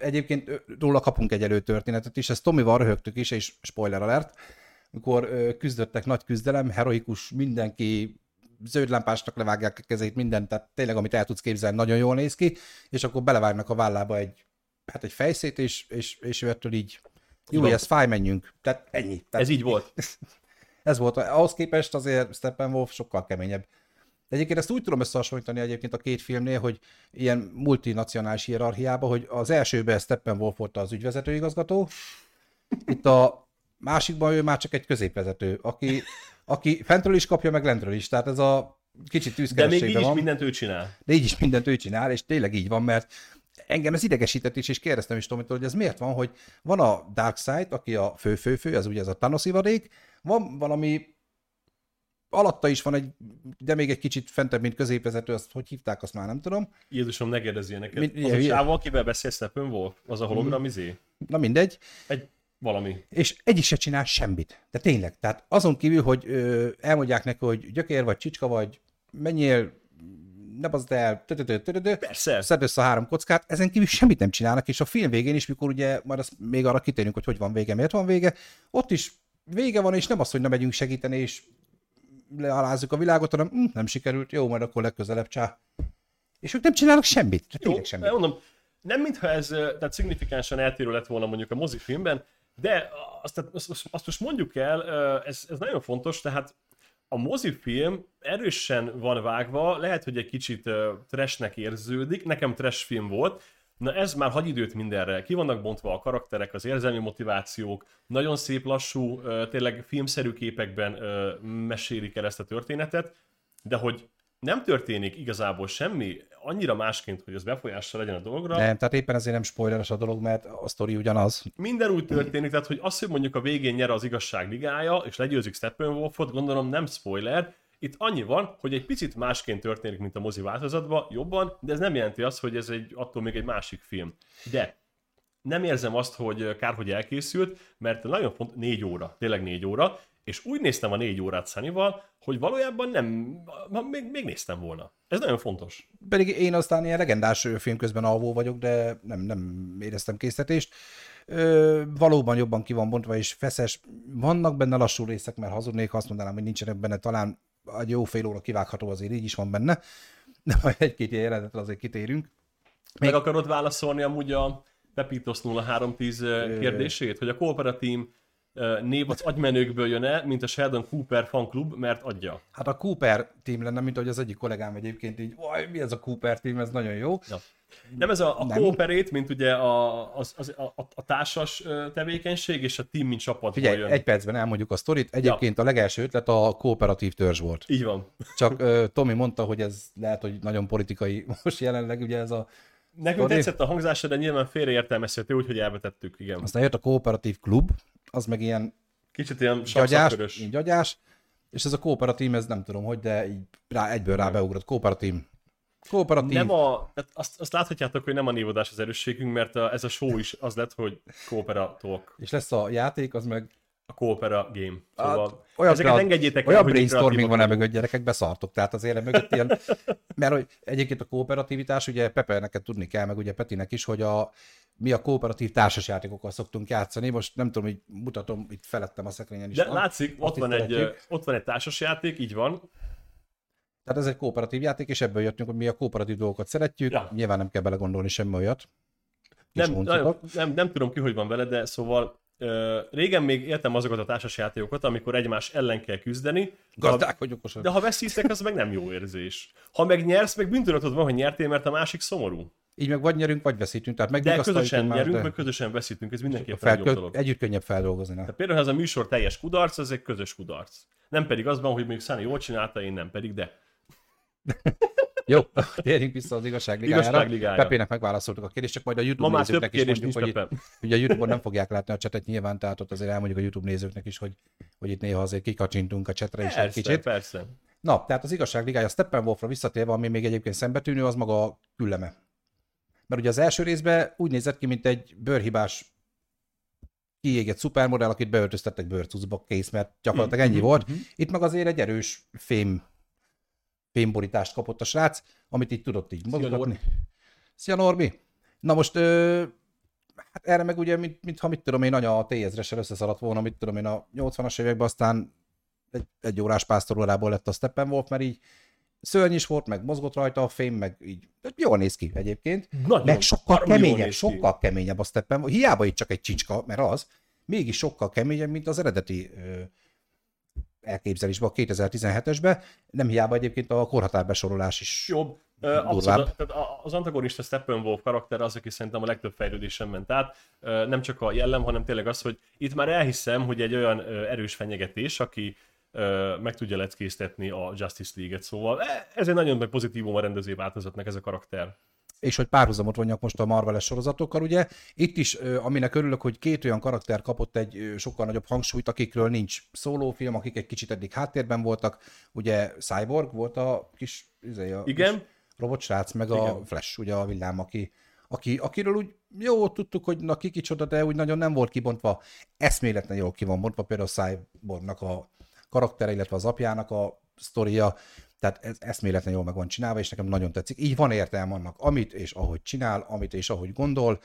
Egyébként róla kapunk egy előtörténetet is, ezt Tomival röhögtük is, és spoiler alert, amikor küzdöttek nagy küzdelem, heroikus, mindenki zöld lámpásnak levágják a kezét, mindent, tehát tényleg, amit el tudsz képzelni, nagyon jól néz ki, és akkor belevágnak a vállába egy, hát egy fejszét, és, és, és ő ettől így, jó, ez fáj, menjünk. Tehát ennyi. Tehát, ez így volt. ez volt. Ahhoz képest azért Steppenwolf sokkal keményebb. De egyébként ezt úgy tudom összehasonlítani egyébként a két filmnél, hogy ilyen multinacionális hierarchiában, hogy az elsőben Steppenwolf volt az ügyvezetőigazgató, itt a másikban ő már csak egy középvezető, aki, aki fentről is kapja, meg lentről is. Tehát ez a kicsit tűzkerességben De még így van. is mindent ő csinál. De így is mindent ő csinál, és tényleg így van, mert engem ez idegesített is, és kérdeztem is Tomitól, hogy ez miért van, hogy van a Darkseid, aki a fő-fő-fő, ez ugye ez a Thanos ivadék, van valami alatta is van egy, de még egy kicsit fentebb, mint középvezető, azt hogy hívták, azt már nem tudom. Jézusom, ne kérdezz ilyeneket. Min, az a sáv, akivel beszél Steppenwolf? Az a hologram mm. izé? Na mindegy. Egy valami. És egyik se csinál semmit. De tényleg. Tehát azon kívül, hogy ö, elmondják neki, hogy gyökér vagy, csicska vagy, menjél, ne bazd el, Persze. szedd össze a három kockát, ezen kívül semmit nem csinálnak, és a film végén is, mikor ugye, majd azt még arra kitérünk, hogy hogy van vége, miért van vége, ott is vége van, és nem az, hogy nem megyünk segíteni, és lealázzuk a világot, hanem hm, nem sikerült, jó, majd akkor legközelebb csá. És ők nem csinálnak semmit. Jó, semmit. Mondom, nem mintha ez tehát szignifikánsan eltérő lett volna mondjuk a mozifilmben, de azt, azt, azt most mondjuk el, ez, ez nagyon fontos, tehát a mozifilm erősen van vágva, lehet, hogy egy kicsit trashnek érződik, nekem trash film volt, Na ez már hagy időt mindenre. Ki vannak bontva a karakterek, az érzelmi motivációk, nagyon szép lassú, tényleg filmszerű képekben mesélik el ezt a történetet, de hogy nem történik igazából semmi annyira másként, hogy az befolyással legyen a dologra. Nem, tehát éppen ezért nem spoileres a dolog, mert a sztori ugyanaz. Minden úgy történik, tehát hogy az, hogy mondjuk a végén nyer az igazság ligája, és legyőzik Steppenwolfot, gondolom nem spoiler, itt annyi van, hogy egy picit másként történik, mint a mozi változatban, jobban, de ez nem jelenti azt, hogy ez egy, attól még egy másik film. De nem érzem azt, hogy kár, hogy elkészült, mert nagyon font, négy óra, tényleg négy óra, és úgy néztem a négy órát Sunnyval, hogy valójában nem, még, még néztem volna. Ez nagyon fontos. Pedig én aztán ilyen legendás film közben alvó vagyok, de nem, nem éreztem készítést. Ö, valóban jobban ki van bontva, és feszes. Vannak benne lassú részek, mert hazudnék, azt mondanám, hogy nincsenek benne talán egy jó fél óra kivágható azért így is van benne, de majd egy-két ilyen jelenetre azért kitérünk. Még... Meg akarod válaszolni amúgy a Pepitos 0310 kérdését, hogy a kooperatív név az agymenőkből jön-e, mint a Sheldon Cooper fanklub, mert adja. Hát a Cooper team lenne, mint ahogy az egyik kollégám egyébként így, vaj, mi ez a Cooper team, ez nagyon jó. Ja. Nem ez a, a kooperét, mint ugye a, az, az, a, a társas tevékenység, és a team, mint csapat. Figyelj, jön. egy percben elmondjuk a sztorit. Egyébként ja. a legelső ötlet a kooperatív törzs volt. Így van. Csak uh, Tomi mondta, hogy ez lehet, hogy nagyon politikai most jelenleg, ugye ez a Nekünk tetszett a hangzása, de nyilván félreértelmezhető, úgyhogy elvetettük, igen. Aztán jött a kooperatív klub, az meg ilyen Kicsit ilyen gyagyás, gyagyás, és ez a kooperatív, ez nem tudom hogy, de így rá, egyből rá beugrott. Kooperatív. Kooperatív. Nem a, azt, azt láthatjátok, hogy nem a névodás az erősségünk, mert a, ez a show is az lett, hogy kooperatok. És lesz a játék, az meg A Coopera game. Szóval hát, olyan ezeket kreat... engedjétek Olyan el, brainstorming van ebben, gyerekek, beszartok. Tehát azért mögött ilyen, mert hogy egyébként a kooperativitás, ugye Pepe neked tudni kell, meg ugye Petinek is, hogy a, mi a kooperatív társasjátékokkal szoktunk játszani. Most nem tudom, hogy mutatom, itt felettem a szekrényen is. De van. látszik, ott van, egy, ott van egy társasjáték, így van. Tehát ez egy kooperatív játék, és ebből jöttünk, hogy mi a kooperatív dolgokat szeretjük. Ja. Nyilván nem kell belegondolni semmi olyat. Nem, nem, nem, nem tudom ki, hogy van vele, de szóval Uh, régen még éltem azokat a társasjátékokat, amikor egymás ellen kell küzdeni. Gazdák vagy okosak. De ha veszítek, az meg nem jó érzés. Ha meg nyersz, meg bűntudatod van, hogy nyertél, mert a másik szomorú. Így meg vagy nyerünk, vagy veszítünk. Tehát meg de közösen már, nyerünk, de... meg közösen veszítünk, ez mindenképpen fel, jobb dolog. Együtt könnyebb feldolgozni. Tehát például, ez a műsor teljes kudarc, ez egy közös kudarc. Nem pedig az van, hogy még Száni jól csinálta, én nem pedig, de. Jó, térjünk vissza az igazságligájára. igazságligájára. Pepének megválaszoltuk a kérdést, csak majd a YouTube Ma nézőknek is mondjuk, hogy itt, ugye a YouTube-on nem fogják látni a csetet nyilván, tehát ott azért elmondjuk a YouTube nézőknek is, hogy, hogy itt néha azért kikacsintunk a csetre is egy kicsit. Persze. Na, tehát az igazságligája Steppenwolfra visszatérve, ami még egyébként szembetűnő, az maga a külleme. Mert ugye az első részben úgy nézett ki, mint egy bőrhibás kiégett szupermodell, akit beöltöztettek bőrcucba, kész, mert gyakorlatilag ennyi mm-hmm. volt. Itt meg azért egy erős fém fémborítást kapott a srác, amit így tudott így mozgatni. Szia Norbi! Na most, ö, hát erre meg ugye, mint, mint ha mit tudom én, anya a T-ezressel összeszaladt volna, mit tudom én, a 80-as években aztán egy, egy órás pásztorórából lett a Steppenwolf, mert így szörny is volt, meg mozgott rajta a fém, meg így jól néz ki egyébként. Nagyon, meg sokkal keményebb, sokkal keményebb a Steppenwolf. Hiába itt csak egy csicska, mert az, mégis sokkal keményebb, mint az eredeti ö, elképzelésbe, a 2017-esbe. Nem hiába egyébként a korhatárbesorolás is jobb. Abszolút, tehát az antagonista Steppenwolf karakter az, aki szerintem a legtöbb fejlődésen ment át. Nem csak a jellem, hanem tényleg az, hogy itt már elhiszem, hogy egy olyan erős fenyegetés, aki meg tudja leckésztetni a Justice League-et. Szóval e, ez egy nagyon pozitívum a rendező változatnak ez a karakter és hogy párhuzamot vonjak most a Marvel-es sorozatokkal, ugye itt is, aminek örülök, hogy két olyan karakter kapott egy sokkal nagyobb hangsúlyt, akikről nincs szólófilm, akik egy kicsit eddig háttérben voltak, ugye Cyborg volt a kis, izé, a Igen. Kis robotsrác, meg Igen. a Flash, ugye a villám, aki, aki, akiről úgy jó, tudtuk, hogy na ki kicsoda, de úgy nagyon nem volt kibontva. Eszméletlen jól ki van bontva, például a Cyborgnak a karaktere, illetve az apjának a sztoria, tehát ez eszméletlen jól meg van csinálva, és nekem nagyon tetszik. Így van értelme annak, amit és ahogy csinál, amit és ahogy gondol,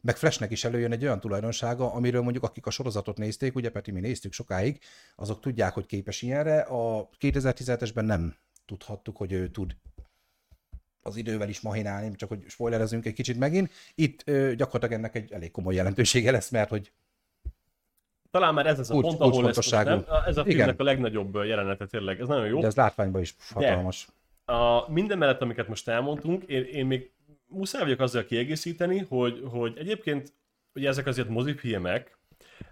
meg Flashnek is előjön egy olyan tulajdonsága, amiről mondjuk akik a sorozatot nézték, ugye Peti, mi néztük sokáig, azok tudják, hogy képes ilyenre. A 2017-esben nem tudhattuk, hogy ő tud az idővel is mahinálni, csak hogy spoilerezünk egy kicsit megint. Itt ö, gyakorlatilag ennek egy elég komoly jelentősége lesz, mert hogy talán már ez az a Kulcs, pont, ahol lesz nem. Ez a filmnek Igen. a legnagyobb jelenete tényleg, ez nagyon jó. De ez látványban is hatalmas. De a minden mellett, amiket most elmondtunk, én, én még muszáj vagyok azzal kiegészíteni, hogy, hogy egyébként ugye ezek azért mozifilmek,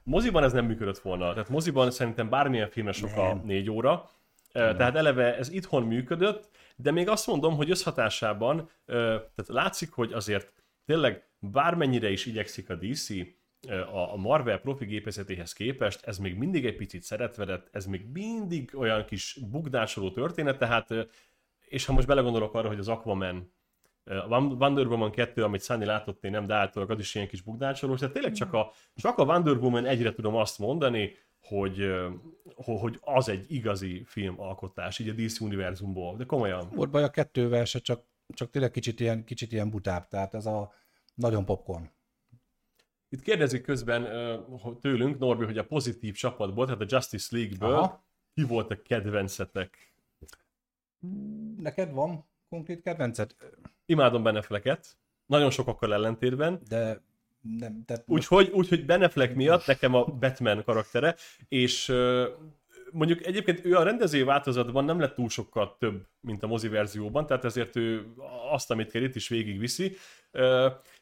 moziban ez nem működött volna. Tehát moziban szerintem bármilyen filmes sok a négy óra, nem. tehát eleve ez itthon működött, de még azt mondom, hogy összhatásában, tehát látszik, hogy azért tényleg bármennyire is igyekszik a DC, a Marvel profi gépezetéhez képest ez még mindig egy picit szeretvedett, ez még mindig olyan kis bugdásoló történet, tehát, és ha most belegondolok arra, hogy az Aquaman, a Wonder Woman 2, amit Sunny látott, én nem, de általában az is ilyen kis bugdácsoló, tehát tényleg csak a, csak a Wonder Woman egyre tudom azt mondani, hogy, hogy az egy igazi filmalkotás, így a DC univerzumból, de komolyan. Volt baj a kettővel se, csak, csak tényleg kicsit ilyen, kicsit ilyen butább, tehát ez a nagyon popcorn. Itt kérdezik közben tőlünk, Norbi, hogy a pozitív csapatból, tehát a Justice League-ből Aha. ki volt a kedvencetek? Neked van konkrét kedvenced? Imádom Benefleket, nagyon sokakkal ellentétben. De nem, de úgyhogy, úgyhogy Beneflek miatt nekem a Batman karaktere, és mondjuk egyébként ő a rendező változatban nem lett túl sokkal több, mint a mozi verzióban, tehát ezért ő azt, amit kell itt is végigviszi.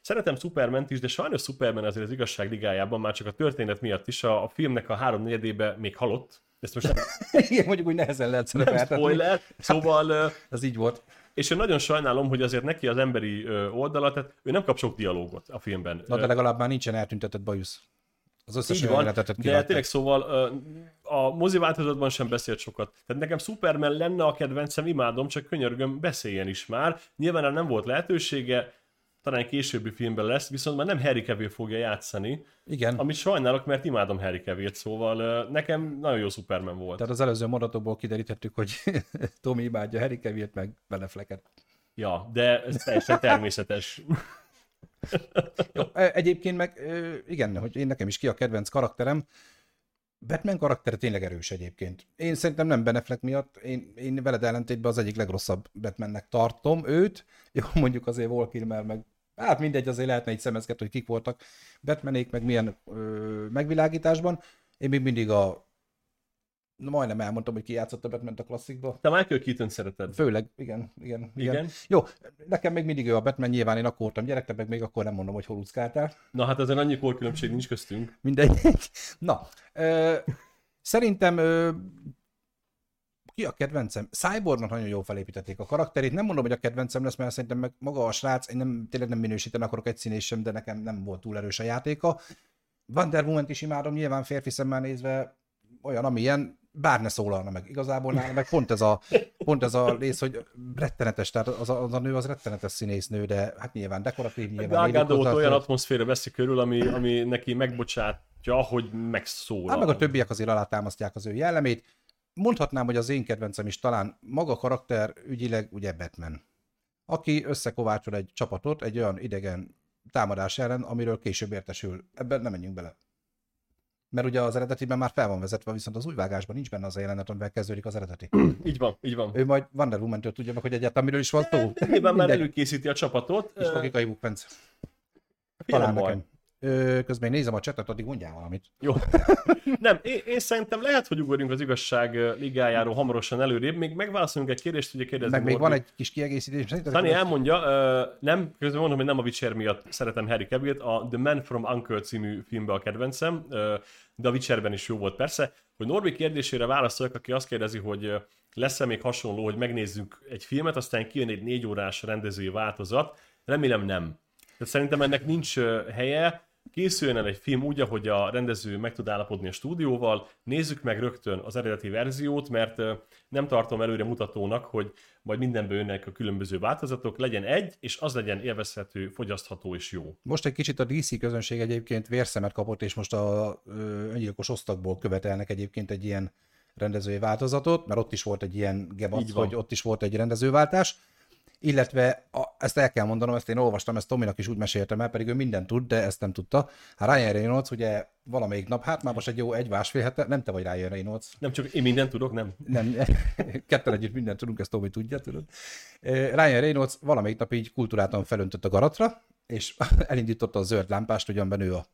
Szeretem Superman is, de sajnos Superman azért az igazság ligájában már csak a történet miatt is a, a filmnek a három negyedébe még halott. Ezt most nem... Igen, mondjuk úgy nehezen lehet szerepeltetni. Nem spoiler, szóval... Hát, ez így volt. És én nagyon sajnálom, hogy azért neki az emberi oldala, tehát ő nem kap sok dialógot a filmben. Na de legalább már nincsen eltüntetett bajusz. Az összes Így van, de tényleg szóval a mozi változatban sem beszélt sokat. Tehát nekem Superman lenne a kedvencem, imádom, csak könyörgöm, beszéljen is már. Nyilván nem volt lehetősége, talán későbbi filmben lesz, viszont már nem Harry Cavill fogja játszani. Igen. Amit sajnálok, mert imádom Harry Cavill-t, szóval nekem nagyon jó Superman volt. Tehát az előző mondatokból kiderítettük, hogy Tommy imádja Harry Cavill-t, meg Benefleket. Ja, de ez teljesen természetes. jó, e, egyébként meg igen, hogy én nekem is ki a kedvenc karakterem, Batman karaktere tényleg erős egyébként. Én szerintem nem Beneflek miatt, én, én veled ellentétben az egyik legrosszabb Batmannek tartom őt. Jó, mondjuk azért Wall Kilmer, meg hát mindegy, azért lehetne egy szemezget, hogy kik voltak Batmanék, meg milyen ö, megvilágításban. Én még mindig a Na, majdnem elmondtam, hogy ki játszott a Batman a klasszikba. Te Michael Keaton szereted. Főleg, igen, igen, igen. igen. Jó, nekem még mindig ő a Batman, nyilván én akkor voltam gyerek, te meg még akkor nem mondom, hogy hol úszkáltál. Na hát ezen annyi különbség nincs köztünk. Mindegy. Na, ö, szerintem ö, ki a kedvencem? Cyborgnak nagyon jól felépítették a karakterét. Nem mondom, hogy a kedvencem lesz, mert szerintem meg maga a srác, én nem, tényleg nem minősíteni akarok egy színés sem, de nekem nem volt túl erős a játéka. Wonder woman is imádom, nyilván férfi szemmel nézve olyan, amilyen, bár ne szólalna meg. Igazából nálam meg pont ez a, pont ez a rész, hogy rettenetes, tehát az a, az a nő az rettenetes színésznő, de hát nyilván dekoratív, nyilván. Gágadót olyan atmoszféra veszi körül, ami, ami neki megbocsátja, hogy megszólal. Hát meg a többiek azért alátámasztják az ő jellemét. Mondhatnám, hogy az én kedvencem is talán maga karakter ügyileg ugye Batman, aki összekovácsol egy csapatot egy olyan idegen támadás ellen, amiről később értesül. Ebben nem menjünk bele mert ugye az eredetiben már fel van vezetve, viszont az új vágásban nincs benne az a jelenet, amivel kezdődik az eredeti. így van, így van. Ő majd Wonder Woman-től tudja meg, hogy egyáltalán miről is van szó. Nyilván már előkészíti a csapatot. És logikai bukvenc. Talán nekem. Közben én nézem a csetet, addig mondjál valamit. Jó. Nem, én, én, szerintem lehet, hogy ugorjunk az igazság ligájáról hamarosan előrébb. Még megválaszolunk egy kérdést, ugye kérdezni Meg még van egy kis kiegészítés. Tani elmondja, nem, közben mondom, hogy nem a Witcher miatt szeretem Harry Cavill-t, a The Man from Uncle című filmbe a kedvencem, de a Witcherben is jó volt persze. Hogy Norbi kérdésére válaszoljak, aki azt kérdezi, hogy lesz-e még hasonló, hogy megnézzük egy filmet, aztán kijön egy négy órás rendezői változat. Remélem nem. Tehát szerintem ennek nincs helye, készüljön el egy film úgy, ahogy a rendező meg tud állapodni a stúdióval, nézzük meg rögtön az eredeti verziót, mert nem tartom előre mutatónak, hogy majd mindenből jönnek a különböző változatok, legyen egy, és az legyen élvezhető, fogyasztható és jó. Most egy kicsit a DC közönség egyébként vérszemet kapott, és most a öngyilkos osztagból követelnek egyébként egy ilyen rendezői változatot, mert ott is volt egy ilyen gebac, hogy ott is volt egy rendezőváltás illetve a, ezt el kell mondanom, ezt én olvastam, ezt Tominak is úgy meséltem el, pedig ő mindent tud, de ezt nem tudta. Hát Ryan Reynolds ugye valamelyik nap, hát már most egy jó egy másfél hete, nem te vagy Ryan Reynolds. Nem csak én mindent tudok, nem? Nem, ketten együtt mindent tudunk, ezt Tomi tudja, tudod. Ryan Reynolds valamelyik nap így kultúrátan felöntött a garatra, és elindította a zöld lámpást, ugyanben ő a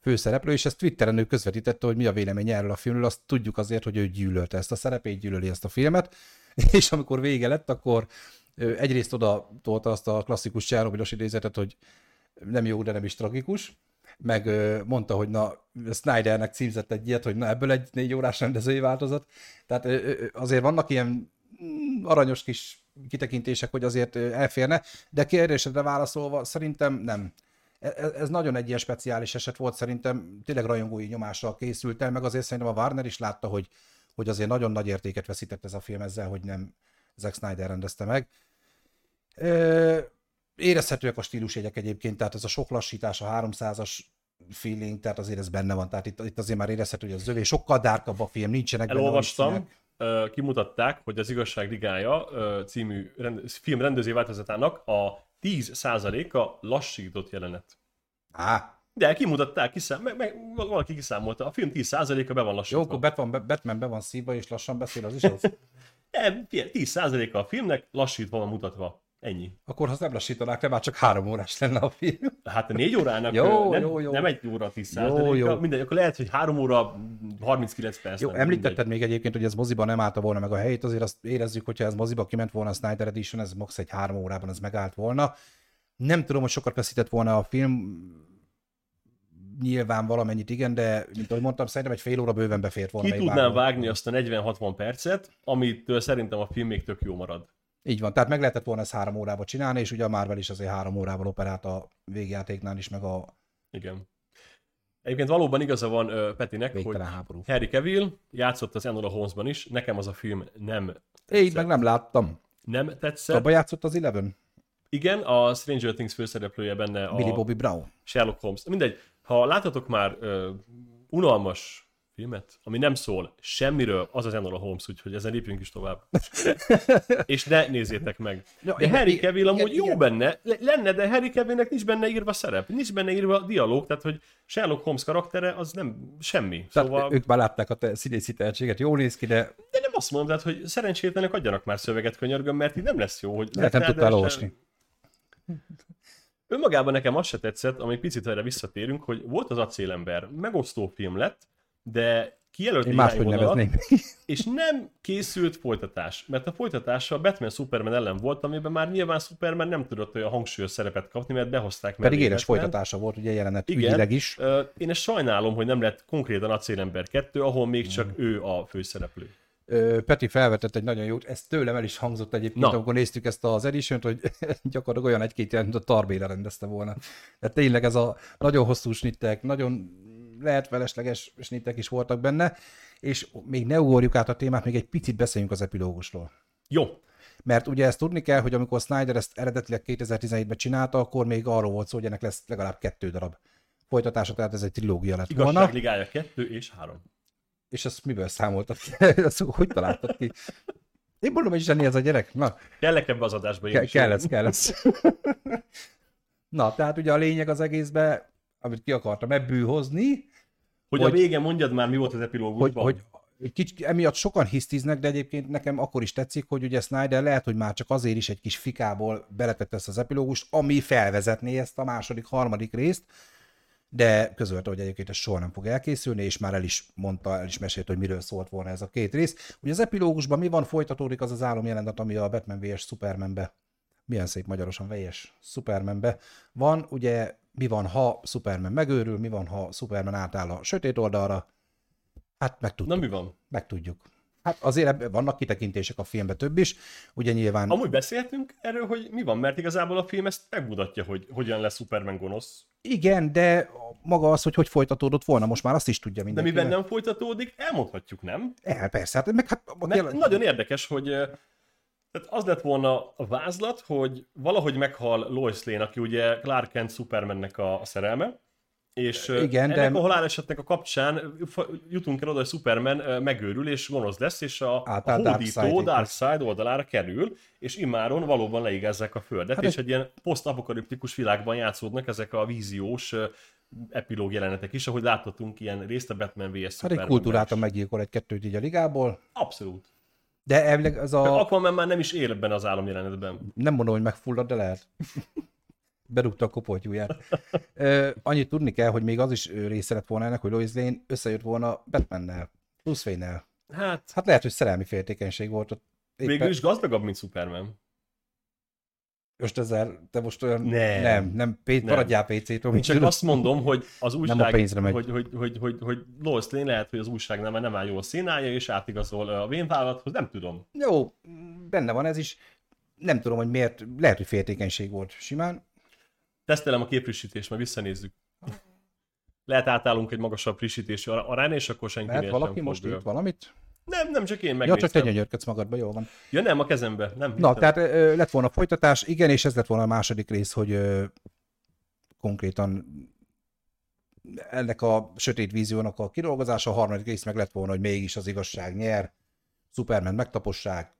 főszereplő, és ezt Twitteren ő közvetítette, hogy mi a vélemény erről a filmről, azt tudjuk azért, hogy ő gyűlölte ezt a szerepét, gyűlöli ezt a filmet, és amikor vége lett, akkor egyrészt oda tolta azt a klasszikus Csernobilos idézetet, hogy nem jó, de nem is tragikus, meg mondta, hogy na, Snydernek címzett egy ilyet, hogy na, ebből egy négy órás rendezői változat. Tehát azért vannak ilyen mm, aranyos kis kitekintések, hogy azért elférne, de kérdésedre válaszolva szerintem nem. E, e, ez nagyon egy ilyen speciális eset volt, szerintem tényleg rajongói nyomással készült el, meg azért szerintem a Warner is látta, hogy, hogy azért nagyon nagy értéket veszített ez a film ezzel, hogy nem Zack Snyder rendezte meg. Érezhetőek a stílusjegyek egyébként, tehát ez a sok lassítás, a 300-as feeling, tehát azért ez benne van, tehát itt, itt azért már érezhető, hogy az zövé sokkal dárkabb a film, nincsenek Elolvastam, benne kimutatták, hogy az Igazság Ligája című rend, film rendező változatának a 10%-a lassított jelenet. Á. De kimutatták, kiszám, meg, meg, valaki kiszámolta, a film 10%-a be van lassítva. Jó, akkor Batman, Batman be van szívva és lassan beszél, az is az. Nem, 10%-a a filmnek lassítva van mutatva. Ennyi. Akkor ha nem lassítanák, nem már csak három órás lenne a film. Hát a négy órának jó, nem, jó, jó. nem egy óra 10 jó, jó. mindegy, akkor lehet, hogy három óra 39 perc. Jó, említetted mindegy. még egyébként, hogy ez moziban nem állta volna meg a helyét, azért azt érezzük, hogyha ez moziba kiment volna a Snyder Edition, ez max egy három órában ez megállt volna. Nem tudom, hogy sokat veszített volna a film, nyilván valamennyit igen, de mint ahogy mondtam, szerintem egy fél óra bőven befért volna. Ki tudnám vágni azt a 40-60 percet, amitől szerintem a film még tök jó marad. Így van, tehát meg lehetett volna ezt három órával csinálni, és ugye a Marvel is azért három órával operált a végjátéknál is, meg a... Igen. Egyébként valóban igaza van uh, Petinek, Végtelen hogy háború. Harry Cavill játszott az Enola Holmesban is, nekem az a film nem tetszett. Én meg nem láttam. Nem tetszett. Abba játszott az Eleven? Igen, a Stranger Things főszereplője benne a... Billy Bobby Brown. Sherlock Holmes. Mindegy, ha láthatok már uh, unalmas filmet, ami nem szól semmiről, az az Enola Holmes, úgyhogy ezen lépjünk is tovább. és ne nézzétek meg. De Harry Cavill amúgy igen, jó igen. benne, lenne, de Harry Cavillnek nincs benne írva szerep, nincs benne írva a dialóg, tehát hogy Sherlock Holmes karaktere az nem semmi. Tehát szóval... ők már látták a te színészi tehetséget, jól néz ki, de... De nem azt mondod, hogy szerencsétlenek adjanak már szöveget könyörgöm, mert így nem lesz jó. Hogy lehet nem tudtál olvasni. Önmagában nekem az se tetszett, ami picit erre visszatérünk, hogy volt az acélember, megosztó film lett, de kijelölt Én máshogy nevezném. és nem készült folytatás, mert a folytatása a Batman Superman ellen volt, amiben már nyilván Superman nem tudott olyan hangsúlyos szerepet kapni, mert behozták meg. Pedig éles folytatása volt, ugye jelenet Igen, ügyileg is. Én ezt sajnálom, hogy nem lett konkrétan a Célember 2, ahol még csak mm. ő a főszereplő. Peti felvetett egy nagyon jót, ez tőlem el is hangzott egyébként, Na. amikor néztük ezt az edition hogy gyakorlatilag olyan egy-két jelent, mint a Tarbéla rendezte volna. Tehát tényleg ez a nagyon hosszú snittek, nagyon lehet felesleges snittek is voltak benne, és még ne ugorjuk át a témát, még egy picit beszéljünk az epilógusról. Jó. Mert ugye ezt tudni kell, hogy amikor Snyder ezt eredetileg 2017-ben csinálta, akkor még arról volt szó, hogy ennek lesz legalább kettő darab folytatása, tehát ez egy trilógia lett volna. Igazságligája kettő és három. És ezt miből számoltad ki? ezt hogy találtad ki? Én mondom, hogy zseni ez a gyerek. Na. Kellek ebbe az adásba. Ke- kell ez, kell ez. Na, tehát ugye a lényeg az egészben, amit ki akartam ebből hozni, hogy, hogy a vége mondjad már, mi volt az epilógusban. Hogy, hogy kicsit, emiatt sokan hisztiznek, de egyébként nekem akkor is tetszik, hogy ugye Snyder lehet, hogy már csak azért is egy kis fikából beletette ezt az epilógust, ami felvezetné ezt a második, harmadik részt, de közölte, hogy egyébként ez soha nem fog elkészülni, és már el is mondta, el is mesélt, hogy miről szólt volna ez a két rész. Ugye az epilógusban mi van, folytatódik az az álomjelenet, ami a Batman vs. Supermanbe, milyen szép magyarosan vs. Supermanbe van, ugye mi van, ha Superman megőrül, mi van, ha Superman átáll a sötét oldalra. Hát megtudjuk. Na mi van? Megtudjuk. Hát azért vannak kitekintések a filmbe több is, ugye nyilván... Amúgy beszéltünk erről, hogy mi van, mert igazából a film ezt megmutatja, hogy hogyan lesz Superman gonosz. Igen, de maga az, hogy hogy folytatódott volna, most már azt is tudja mindenki. De miben nem folytatódik, elmondhatjuk, nem? El, persze, hát meg hát... Mert nagyon érdekes, hogy tehát az lett volna a vázlat, hogy valahogy meghal Lois Lane, aki ugye Clark Kent Supermannek a, a szerelme, és Igen, ennek de... a halálesetnek a kapcsán jutunk el oda, hogy Superman megőrül és gonosz lesz, és a, a hódító Dark Side oldalára kerül, és immáron valóban leigázzák a földet, hát és egy ilyen posztapokaliptikus világban játszódnak ezek a víziós epilóg jelenetek is, ahogy láthatunk ilyen részt a Batman vs. Hát egy kultúráltan meggyilkol egy kettőt így a ligából. Abszolút. De elvileg az a... Aquaman már nem is él ebben az álomjelenetben. Nem mondom, hogy megfullad, de lehet. Berúgta a kopoltyúját. annyit tudni kell, hogy még az is része lett volna ennek, hogy Lois Lane összejött volna Batmannel, Bruce Wayne-nel. Hát... hát lehet, hogy szerelmi féltékenység volt ott. Éppen... Végül is gazdagabb, mint Superman most ezzel, te most olyan... Nem, nem, nem, nem. maradjál PC-től. Csak tudod? azt mondom, hogy az újság, nem a pénzre megy. Hogy, hogy, hogy, hogy, hogy Lois Lane lehet, hogy az újság nem, nem áll jól a színája, és átigazol a vénvállalathoz, nem tudom. Jó, benne van ez is. Nem tudom, hogy miért, lehet, hogy féltékenység volt simán. Tesztelem a képfrissítést, majd visszanézzük. Lehet átállunk egy magasabb frissítési arányra, és akkor senki Lehet valaki most írt valamit? Nem, nem, csak én megnéztem. Ja, csak te gyönyörködsz magadba, jó van. Ja nem, a kezembe, nem. Na, tehát ö, lett volna folytatás, igen, és ez lett volna a második rész, hogy ö, konkrétan ennek a sötét víziónak a kidolgozása, a harmadik rész meg lett volna, hogy mégis az igazság nyer, Superman megtapossák,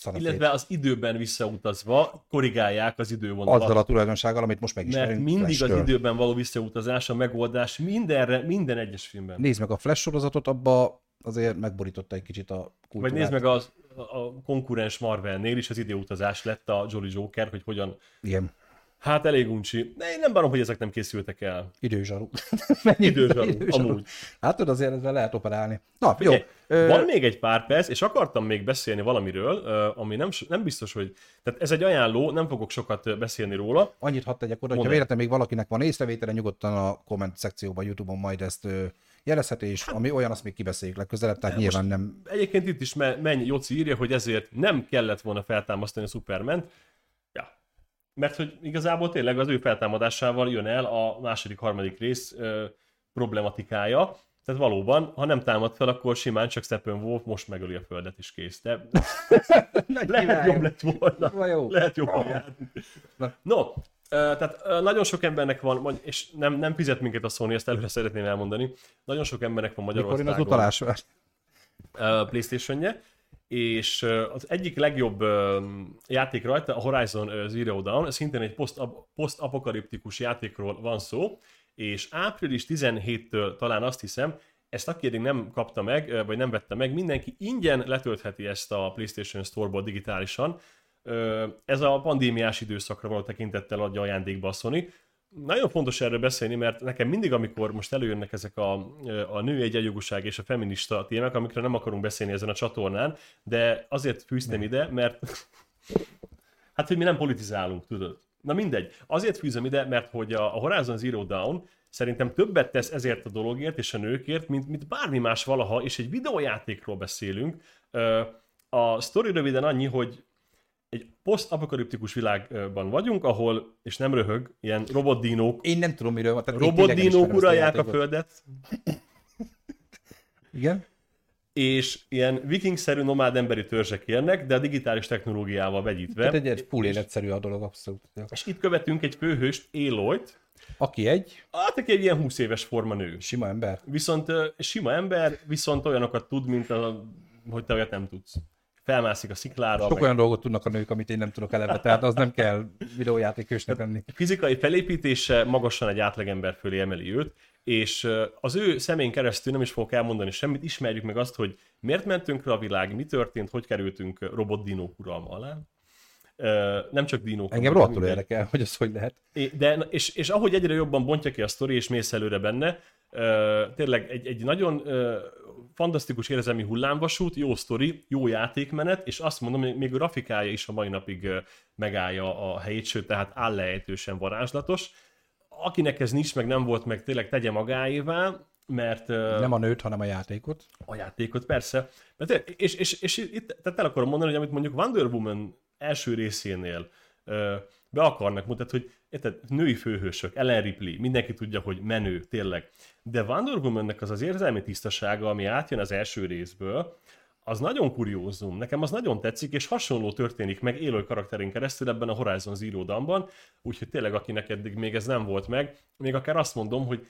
Szanaszét. Illetve az időben visszautazva korrigálják az idővonalat. Azzal a tulajdonsággal, amit most megismerünk. Mert mindig Flash-től. az időben való visszautazás a megoldás mindenre, minden egyes filmben. Nézd meg a Flash sorozatot, abba azért megborította egy kicsit a kultúrát. Vagy nézd meg az, a konkurens Marvelnél is az időutazás lett a Jolly Joker, hogy hogyan... Igen. Hát elég uncsi. De én nem bánom, hogy ezek nem készültek el. Időzsaru. Időzsaru, Időzsaru, amúgy. Hát tudod, azért ezzel lehet operálni. Na, jó. Ö... Van még egy pár perc, és akartam még beszélni valamiről, ami nem, nem biztos, hogy... Tehát ez egy ajánló, nem fogok sokat beszélni róla. Annyit hadd tegyek oda, hogyha véletlenül még valakinek van észrevétele, nyugodtan a komment szekcióban, Youtube-on majd ezt jelezheti, és hát, ami olyan, azt még kibeszéljük legközelebb, tehát nem, nyilván nem... Egyébként itt is Menny Joci írja, hogy ezért nem kellett volna feltámasztani a superman Ja. Mert hogy igazából tényleg az ő feltámadásával jön el a második, harmadik rész ö, problematikája. Tehát valóban, ha nem támad fel, akkor simán csak Steppenwolf most megöli a földet is kész. De lehet jobb lett volna. Jó. Lehet járni. No, tehát nagyon sok embernek van, és nem, nem fizet minket a Sony, ezt előre szeretném elmondani, nagyon sok embernek van Magyarországon. Mikor az utalás? playstation és az egyik legjobb játék rajta, a Horizon Zero Dawn, szintén egy post-apokaliptikus játékról van szó, és április 17-től talán azt hiszem, ezt aki eddig nem kapta meg, vagy nem vette meg, mindenki ingyen letöltheti ezt a PlayStation Store-ból digitálisan. Ez a pandémiás időszakra való tekintettel adja ajándékba a Sony. Nagyon fontos erről beszélni, mert nekem mindig, amikor most előjönnek ezek a, a női egyenjogúság és a feminista témák, amikről nem akarunk beszélni ezen a csatornán, de azért fűztem ide, mert hát, hogy mi nem politizálunk, tudod. Na mindegy. Azért fűzöm ide, mert hogy a Horizon Zero Dawn szerintem többet tesz ezért a dologért és a nőkért, mint, mint bármi más valaha, és egy videójátékról beszélünk. A sztori röviden annyi, hogy egy posztapokaliptikus világban vagyunk, ahol, és nem röhög, ilyen robotdínók... Én nem tudom, miről van. Robotdínók uralják a, a földet. Igen? és ilyen vikingszerű nomád emberi törzsek érnek, de a digitális technológiával vegyítve. Tehát egy, egy full életszerű a dolog, abszolút. És itt követünk egy főhőst, Éloyt, aki egy? Hát, aki egy ilyen 20 éves forma nő. Sima ember. Viszont sima ember, viszont olyanokat tud, mint a, hogy te olyat nem tudsz. Felmászik a sziklára. Sok meg... olyan dolgot tudnak a nők, amit én nem tudok eleve, tehát az nem kell videójátékősnek lenni. Fizikai felépítése magasan egy átlagember fölé emeli őt, és az ő szemén keresztül nem is fogok elmondani semmit, ismerjük meg azt, hogy miért mentünk rá a világ, mi történt, hogy kerültünk robotdinók uralma alá. Nem csak dinók. Engem rohadtul érdekel, hogy az hogy lehet. De, és, és ahogy egyre jobban bontja ki a sztori, és mész előre benne, tényleg egy, egy nagyon fantasztikus érzelmi hullámvasút, jó sztori, jó játékmenet, és azt mondom, hogy még a grafikája is a mai napig megállja a helyét, sőt, tehát állejtősen varázslatos akinek ez nincs, meg nem volt, meg tényleg tegye magáévá, mert... Nem a nőt, hanem a játékot. A játékot, persze. Mert, és, és, és itt tehát el akarom mondani, hogy amit mondjuk Wonder Woman első részénél be akarnak mutatni, hogy érted, női főhősök, Ellen Ripley, mindenki tudja, hogy menő, tényleg. De Wonder Womannek az az érzelmi tisztasága, ami átjön az első részből, az nagyon kuriózum, nekem az nagyon tetszik, és hasonló történik meg élő karakterén keresztül ebben a Horizon Zero Dawn-ban, úgyhogy tényleg akinek eddig még ez nem volt meg, még akár azt mondom, hogy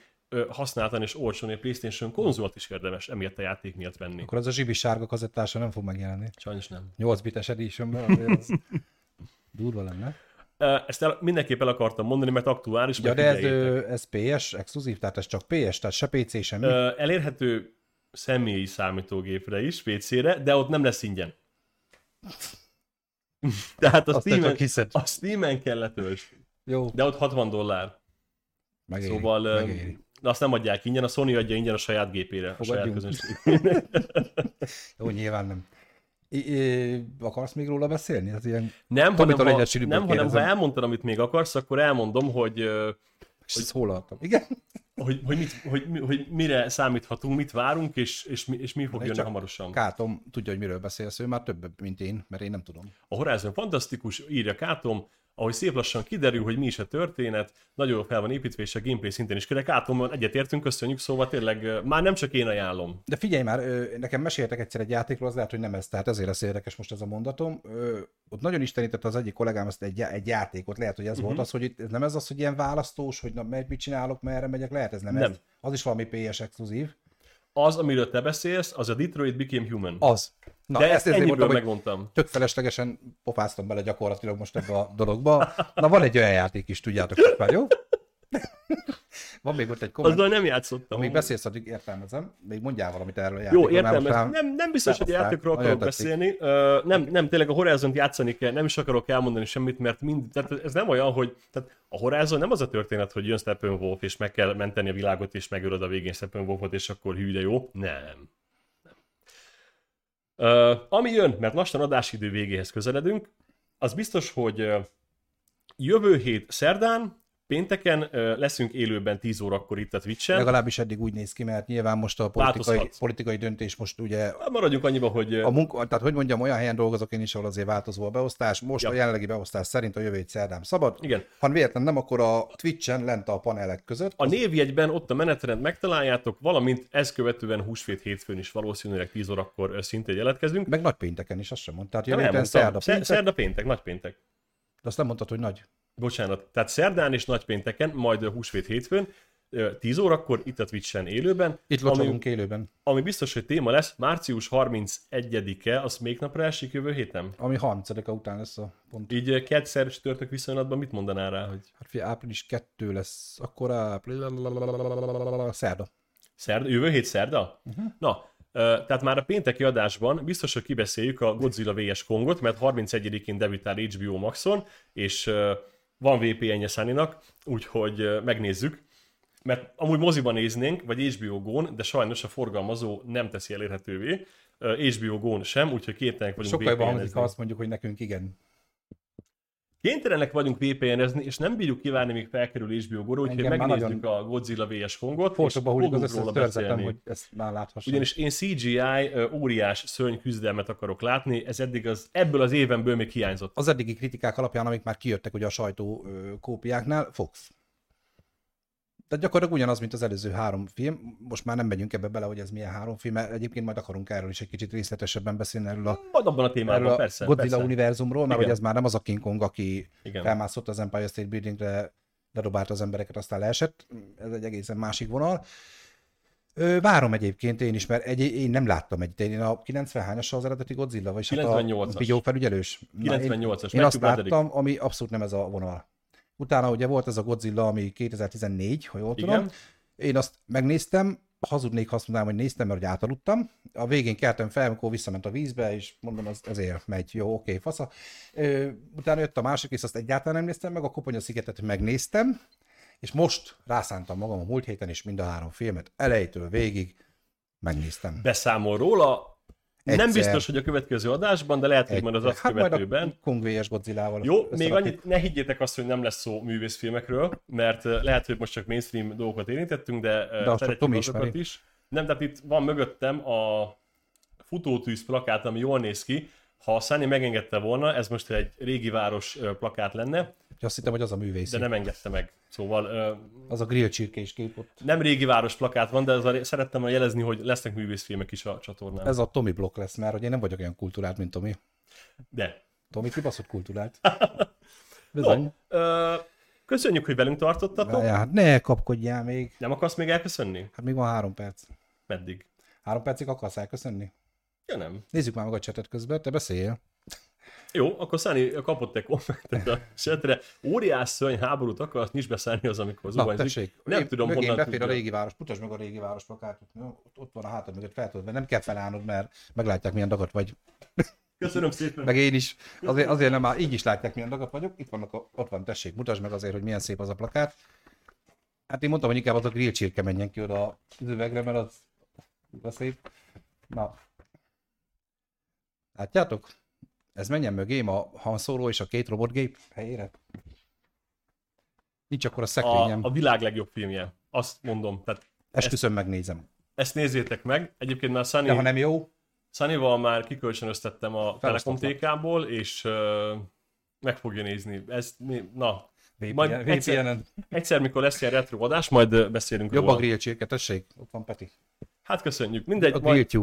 használtan és olcsón egy PlayStation konzolt is érdemes emiatt a játék miatt venni. Akkor az a zsibi sárga kazettása nem fog megjelenni. Sajnos nem. 8 bites editionben az durva lenne. Ezt el, mindenképp el akartam mondani, mert aktuális. Ja, de ez, ez PS exkluzív, tehát ez csak PS, tehát se PC, semmi? Elérhető személyi számítógépre is, PC-re, de ott nem lesz ingyen. Tehát a Steam-en, a Steam-en kell letölteni. Jó. De ott 60 dollár. Megéri, szóval megéri. De azt nem adják ingyen, a Sony adja ingyen a saját gépére. Fogadjunk. A saját Jó, nyilván nem. I, akarsz még róla beszélni? Ez ilyen nem, hanem, ha, nem hanem ha elmondtad, amit még akarsz, akkor elmondom, hogy... hogy hol Igen? Hogy, hogy, mit, hogy, hogy, mire számíthatunk, mit várunk, és, és, mi, és mi fog jönni hamarosan. Kátom tudja, hogy miről beszélsz, ő már több, mint én, mert én nem tudom. A Horizon fantasztikus, írja Kátom, ahogy szép lassan kiderül, hogy mi is a történet, nagyon fel van építve, és a gameplay szinten is kerek. Átomban egyetértünk, köszönjük, szóval tényleg már nem csak én ajánlom. De figyelj már, nekem meséltek egyszer egy játékról, az lehet, hogy nem ez, tehát ezért lesz érdekes most ez a mondatom. Ott nagyon istenített az egyik kollégám ezt egy, egy játékot, lehet, hogy ez uh-huh. volt az, hogy itt, nem ez az, hogy ilyen választós, hogy na, mit csinálok, merre megyek, lehet ez nem, nem. ez. Az is valami PS exkluzív. Az, amiről te beszélsz, az a Detroit Became Human. Az. Na, De ezt ennyiből mondtam, megmondtam. Tök feleslegesen pofáztam bele gyakorlatilag most ebbe a dologba. Na van egy olyan játék is, tudjátok már, jó? Van még ott egy komment. Azzal nem játszottam. Amíg beszélsz, addig értelmezem. Még mondjál valamit erről a játékról. Jó, értelmezem. Nem, nem biztos, hogy a játékról akarok beszélni. Uh, nem, nem, tényleg a Horizon-t játszani kell, nem is akarok elmondani semmit, mert mind, tehát ez nem olyan, hogy tehát a Horizon nem az a történet, hogy jön Steppenwolf, és meg kell menteni a világot, és megölöd a végén Steppenwolfot, és akkor hű, de jó. Nem. Uh, ami jön, mert lassan adásidő végéhez közeledünk, az biztos, hogy jövő hét szerdán pénteken leszünk élőben 10 órakor itt a Twitch-en. Legalábbis eddig úgy néz ki, mert nyilván most a politikai, politikai döntés most ugye... Hát maradjunk annyiba, hogy... A munka, tehát hogy mondjam, olyan helyen dolgozok én is, ahol azért változó a beosztás. Most ja. a jelenlegi beosztás szerint a jövő szerdán szabad. Igen. Ha véletlen nem, akkor a Twitch-en lent a panelek között. A névjegyben ott a menetrend megtaláljátok, valamint ezt követően húsvét hétfőn is valószínűleg 10 órakor szintén jelentkezünk. Meg nagy pénteken is, azt sem mondtam. Tehát jövő szerda, péntek. Szerda péntek, nagy péntek. De azt nem mondtad, hogy nagy. Bocsánat. Tehát szerdán és nagypénteken, majd a húsvét hétfőn, 10 órakor itt a Twitch-en élőben. Itt locsolunk élőben. Ami biztos, hogy téma lesz, március 31-e, az még napra esik jövő héten? Ami 30-a után lesz a pont. Így kedszer törtök viszonylatban mit mondanál rá? Hogy... Hát fia, április 2 lesz, akkor április... szerda. Szerda? Jövő hét szerda? Uh-huh. Na, tehát már a pénteki adásban biztos, hogy kibeszéljük a Godzilla vs. Kongot, mert 31-én debütál HBO Maxon, és van VPN-je Sunny-nak, úgyhogy megnézzük. Mert amúgy moziban néznénk, vagy HBO Go-n, de sajnos a forgalmazó nem teszi elérhetővé. HBO Go-n sem, úgyhogy kétlenek vagyunk Sokkal jobban hangzik, ha azt mondjuk, hogy nekünk igen. Kénytelenek vagyunk VPN-ezni, és nem bírjuk kívánni, míg felkerül HBO Go-ra, úgyhogy megnézzük nagyon... a Godzilla vs. Kongot, Fortokba hullik az összes törzetem, hogy ezt már láthassam. Ugyanis én CGI óriás szörny küzdelmet akarok látni, ez eddig az, ebből az évenből még hiányzott. Az eddigi kritikák alapján, amik már kijöttek ugye a sajtó kópiáknál, Fox. Tehát gyakorlatilag ugyanaz, mint az előző három film. Most már nem megyünk ebbe bele, hogy ez milyen három film, mert egyébként majd akarunk erről is egy kicsit részletesebben beszélni erről a, majd abban a témában, erről a persze, Godzilla persze. univerzumról, mert hogy ez már nem az a King Kong, aki Igen. felmászott az Empire State Buildingre, ledobálta az embereket, aztán leesett. Ez egy egészen másik vonal. Ö, várom egyébként én is, mert egy, én nem láttam egy, én a 90 hányas az eredeti Godzilla, vagy 98-as. Hát a felügyelős. 98-as. Én, én azt láttam, ami abszolút nem ez a vonal. Utána ugye volt ez a Godzilla, ami 2014, ha jól tudom. Igen. Én azt megnéztem, hazudnék, ha azt mondanám, hogy néztem, mert hogy átaludtam. A végén keltem fel, amikor visszament a vízbe, és mondom, az ezért megy, jó, oké, fasza. Ö, utána jött a másik, és azt egyáltalán nem néztem meg, a Koponya szigetet megnéztem, és most rászántam magam a múlt héten, és mind a három filmet elejétől végig megnéztem. Beszámol róla, Egyszer. Nem biztos, hogy a következő adásban, de lehet, hogy majd az azt hát követőben. Majd a Kong vs. Godzilla-val. Jó, még annyit, ne higgyétek azt, hogy nem lesz szó művészfilmekről, mert lehet, hogy most csak mainstream dolgokat érintettünk, de, de szeretjük azokat is. Nem, tehát itt van mögöttem a futótűz plakát, ami jól néz ki. Ha a Sunny megengedte volna, ez most egy régi város plakát lenne. Azt hittem, hogy az a művész. De nem engedte meg. Szóval... Az a grill csirkés kép ott. Nem régi város plakát van, de ez a, szerettem jelezni, hogy lesznek művészfilmek is a csatornán. Ez a Tomi blokk lesz már, hogy én nem vagyok olyan kultúrált, mint Tomi. De. Tomi kibaszott kultúrált. Bizony. No, ö, köszönjük, hogy velünk tartottatok. Ja, hát ne kapkodjál még. Nem akarsz még elköszönni? Hát még van három perc. Meddig? Három percig akarsz elköszönni? Ja nem. Nézzük már meg a csetet közben, te beszéljél. Jó, akkor Száni kapott egy kommentet a setre. Óriás szörny háborút akarsz, nincs beszállni az, amikor tessék. Nem tudom, honnan befér a régi város, mutasd meg a régi város plakátot. Ott van a hátad mögött, fel tudod, nem kell felállnod, mert meglátják, milyen dagat vagy. Köszönöm szépen. Meg én is. Azért, azért nem már így is látják, milyen dagat vagyok. Itt vannak, a, ott van, tessék, mutasd meg azért, hogy milyen szép az a plakát. Hát én mondtam, hogy inkább az a grill csirke menjen ki oda az üvegre, mert az, az szép. Na. Látjátok? Ez menjen mögém a Han Solo és a két robotgép helyére? Nincs akkor a szekrényem. A, a világ legjobb filmje. Azt mondom. Tehát Esküszöm ezt, megnézem. Ezt nézzétek meg. Egyébként már Sunny... De ha nem jó? Sunny-val már kikölcsönöztettem a Telekom TK-ból, és uh, meg fogja nézni. Ez, na, VPN, majd egyszer, egyszer, mikor lesz ilyen retro adás, majd beszélünk Jobb róla. a grill csirke, tessék, ott van Peti. Hát köszönjük. Mindegy, a majd...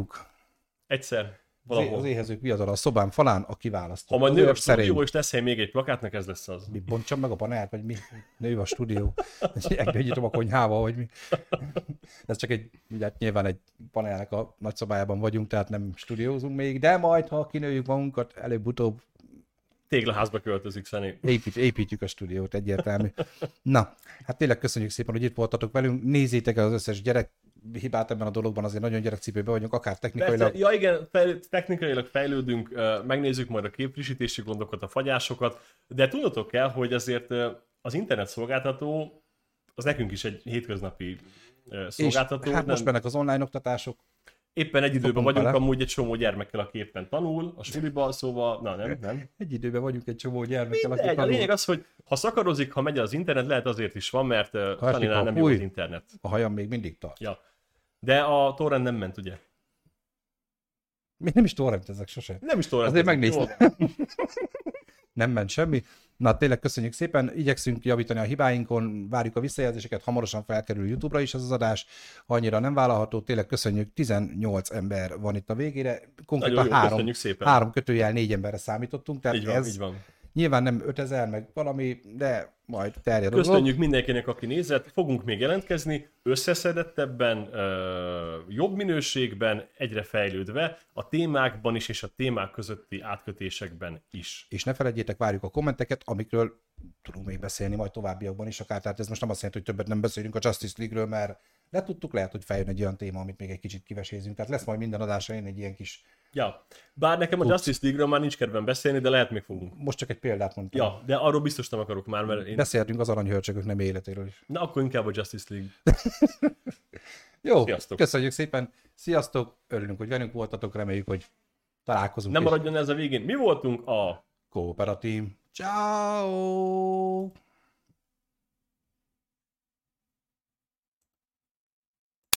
Egyszer. Valahol. Az éhezők viadala a szobám falán, a kiválasztó. Ha majd nő a stúdió, és lesz még egy plakátnak, ez lesz az. Mi bontsam meg a panelt, vagy mi? Nő a stúdió. Egyre nyitom a konyhába, vagy mi? Ez csak egy, ugye nyilván egy panelnek a nagyszobájában vagyunk, tehát nem stúdiózunk még, de majd, ha kinőjük magunkat, előbb-utóbb téglaházba költözik, Szeni. Épít, építjük a stúdiót, egyértelmű. Na, hát tényleg köszönjük szépen, hogy itt voltatok velünk. Nézzétek el az összes gyerek hibát ebben a dologban, azért nagyon gyerekcipőben vagyunk, akár technikailag. Persze, ja igen, fejl- technikailag fejlődünk, megnézzük majd a képfrissítési gondokat, a fagyásokat, de tudatok kell, hogy azért az internet szolgáltató az nekünk is egy hétköznapi szolgáltató. És, hát nem... most mennek az online oktatások. Éppen egy időben vagyunk vele. amúgy egy csomó gyermekkel, aki éppen tanul a suliba, szóval, na nem, nem. Egy időben vagyunk egy csomó gyermekkel, aki tanul. A lényeg az, hogy ha szakarozik, ha megy az internet, lehet azért is van, mert Taninál nem jó az internet. A hajam még mindig tart. Ja. De a torrent nem ment, ugye? Még nem is torrent ezek sose. Nem is torrent. Azért megnéztem. nem ment semmi. Na tényleg köszönjük szépen, igyekszünk javítani a hibáinkon, várjuk a visszajelzéseket, hamarosan felkerül YouTube-ra is ez az adás, annyira nem vállalható, tényleg köszönjük, 18 ember van itt a végére, konkrétan három, három kötőjel négy emberre számítottunk, tehát így van, ez így van. Nyilván nem 5000, meg valami, de majd terjed Köszönjük mindenkinek, aki nézett. Fogunk még jelentkezni, összeszedettebben, jobb minőségben, egyre fejlődve, a témákban is, és a témák közötti átkötésekben is. És ne felejtjétek, várjuk a kommenteket, amikről tudunk még beszélni majd továbbiakban is akár. Tehát ez most nem azt jelenti, hogy többet nem beszélünk a Justice League-ről, mert letudtuk, lehet, hogy feljön egy olyan téma, amit még egy kicsit kivesézünk. Tehát lesz majd minden adásra én egy ilyen kis Ja, bár nekem a Tudsz. Justice League-ről már nincs kedvem beszélni, de lehet még fogunk. Most csak egy példát mondtam. Ja, de arról biztos nem akarok már, mert én... Beszéltünk az aranyhörcsögök nem életéről is. Na, akkor inkább a Justice League. Jó, Sziasztok. köszönjük szépen. Sziasztok, örülünk, hogy velünk voltatok, reméljük, hogy találkozunk. Nem maradjon ez a végén. Mi voltunk a... Kooperatív. Ciao.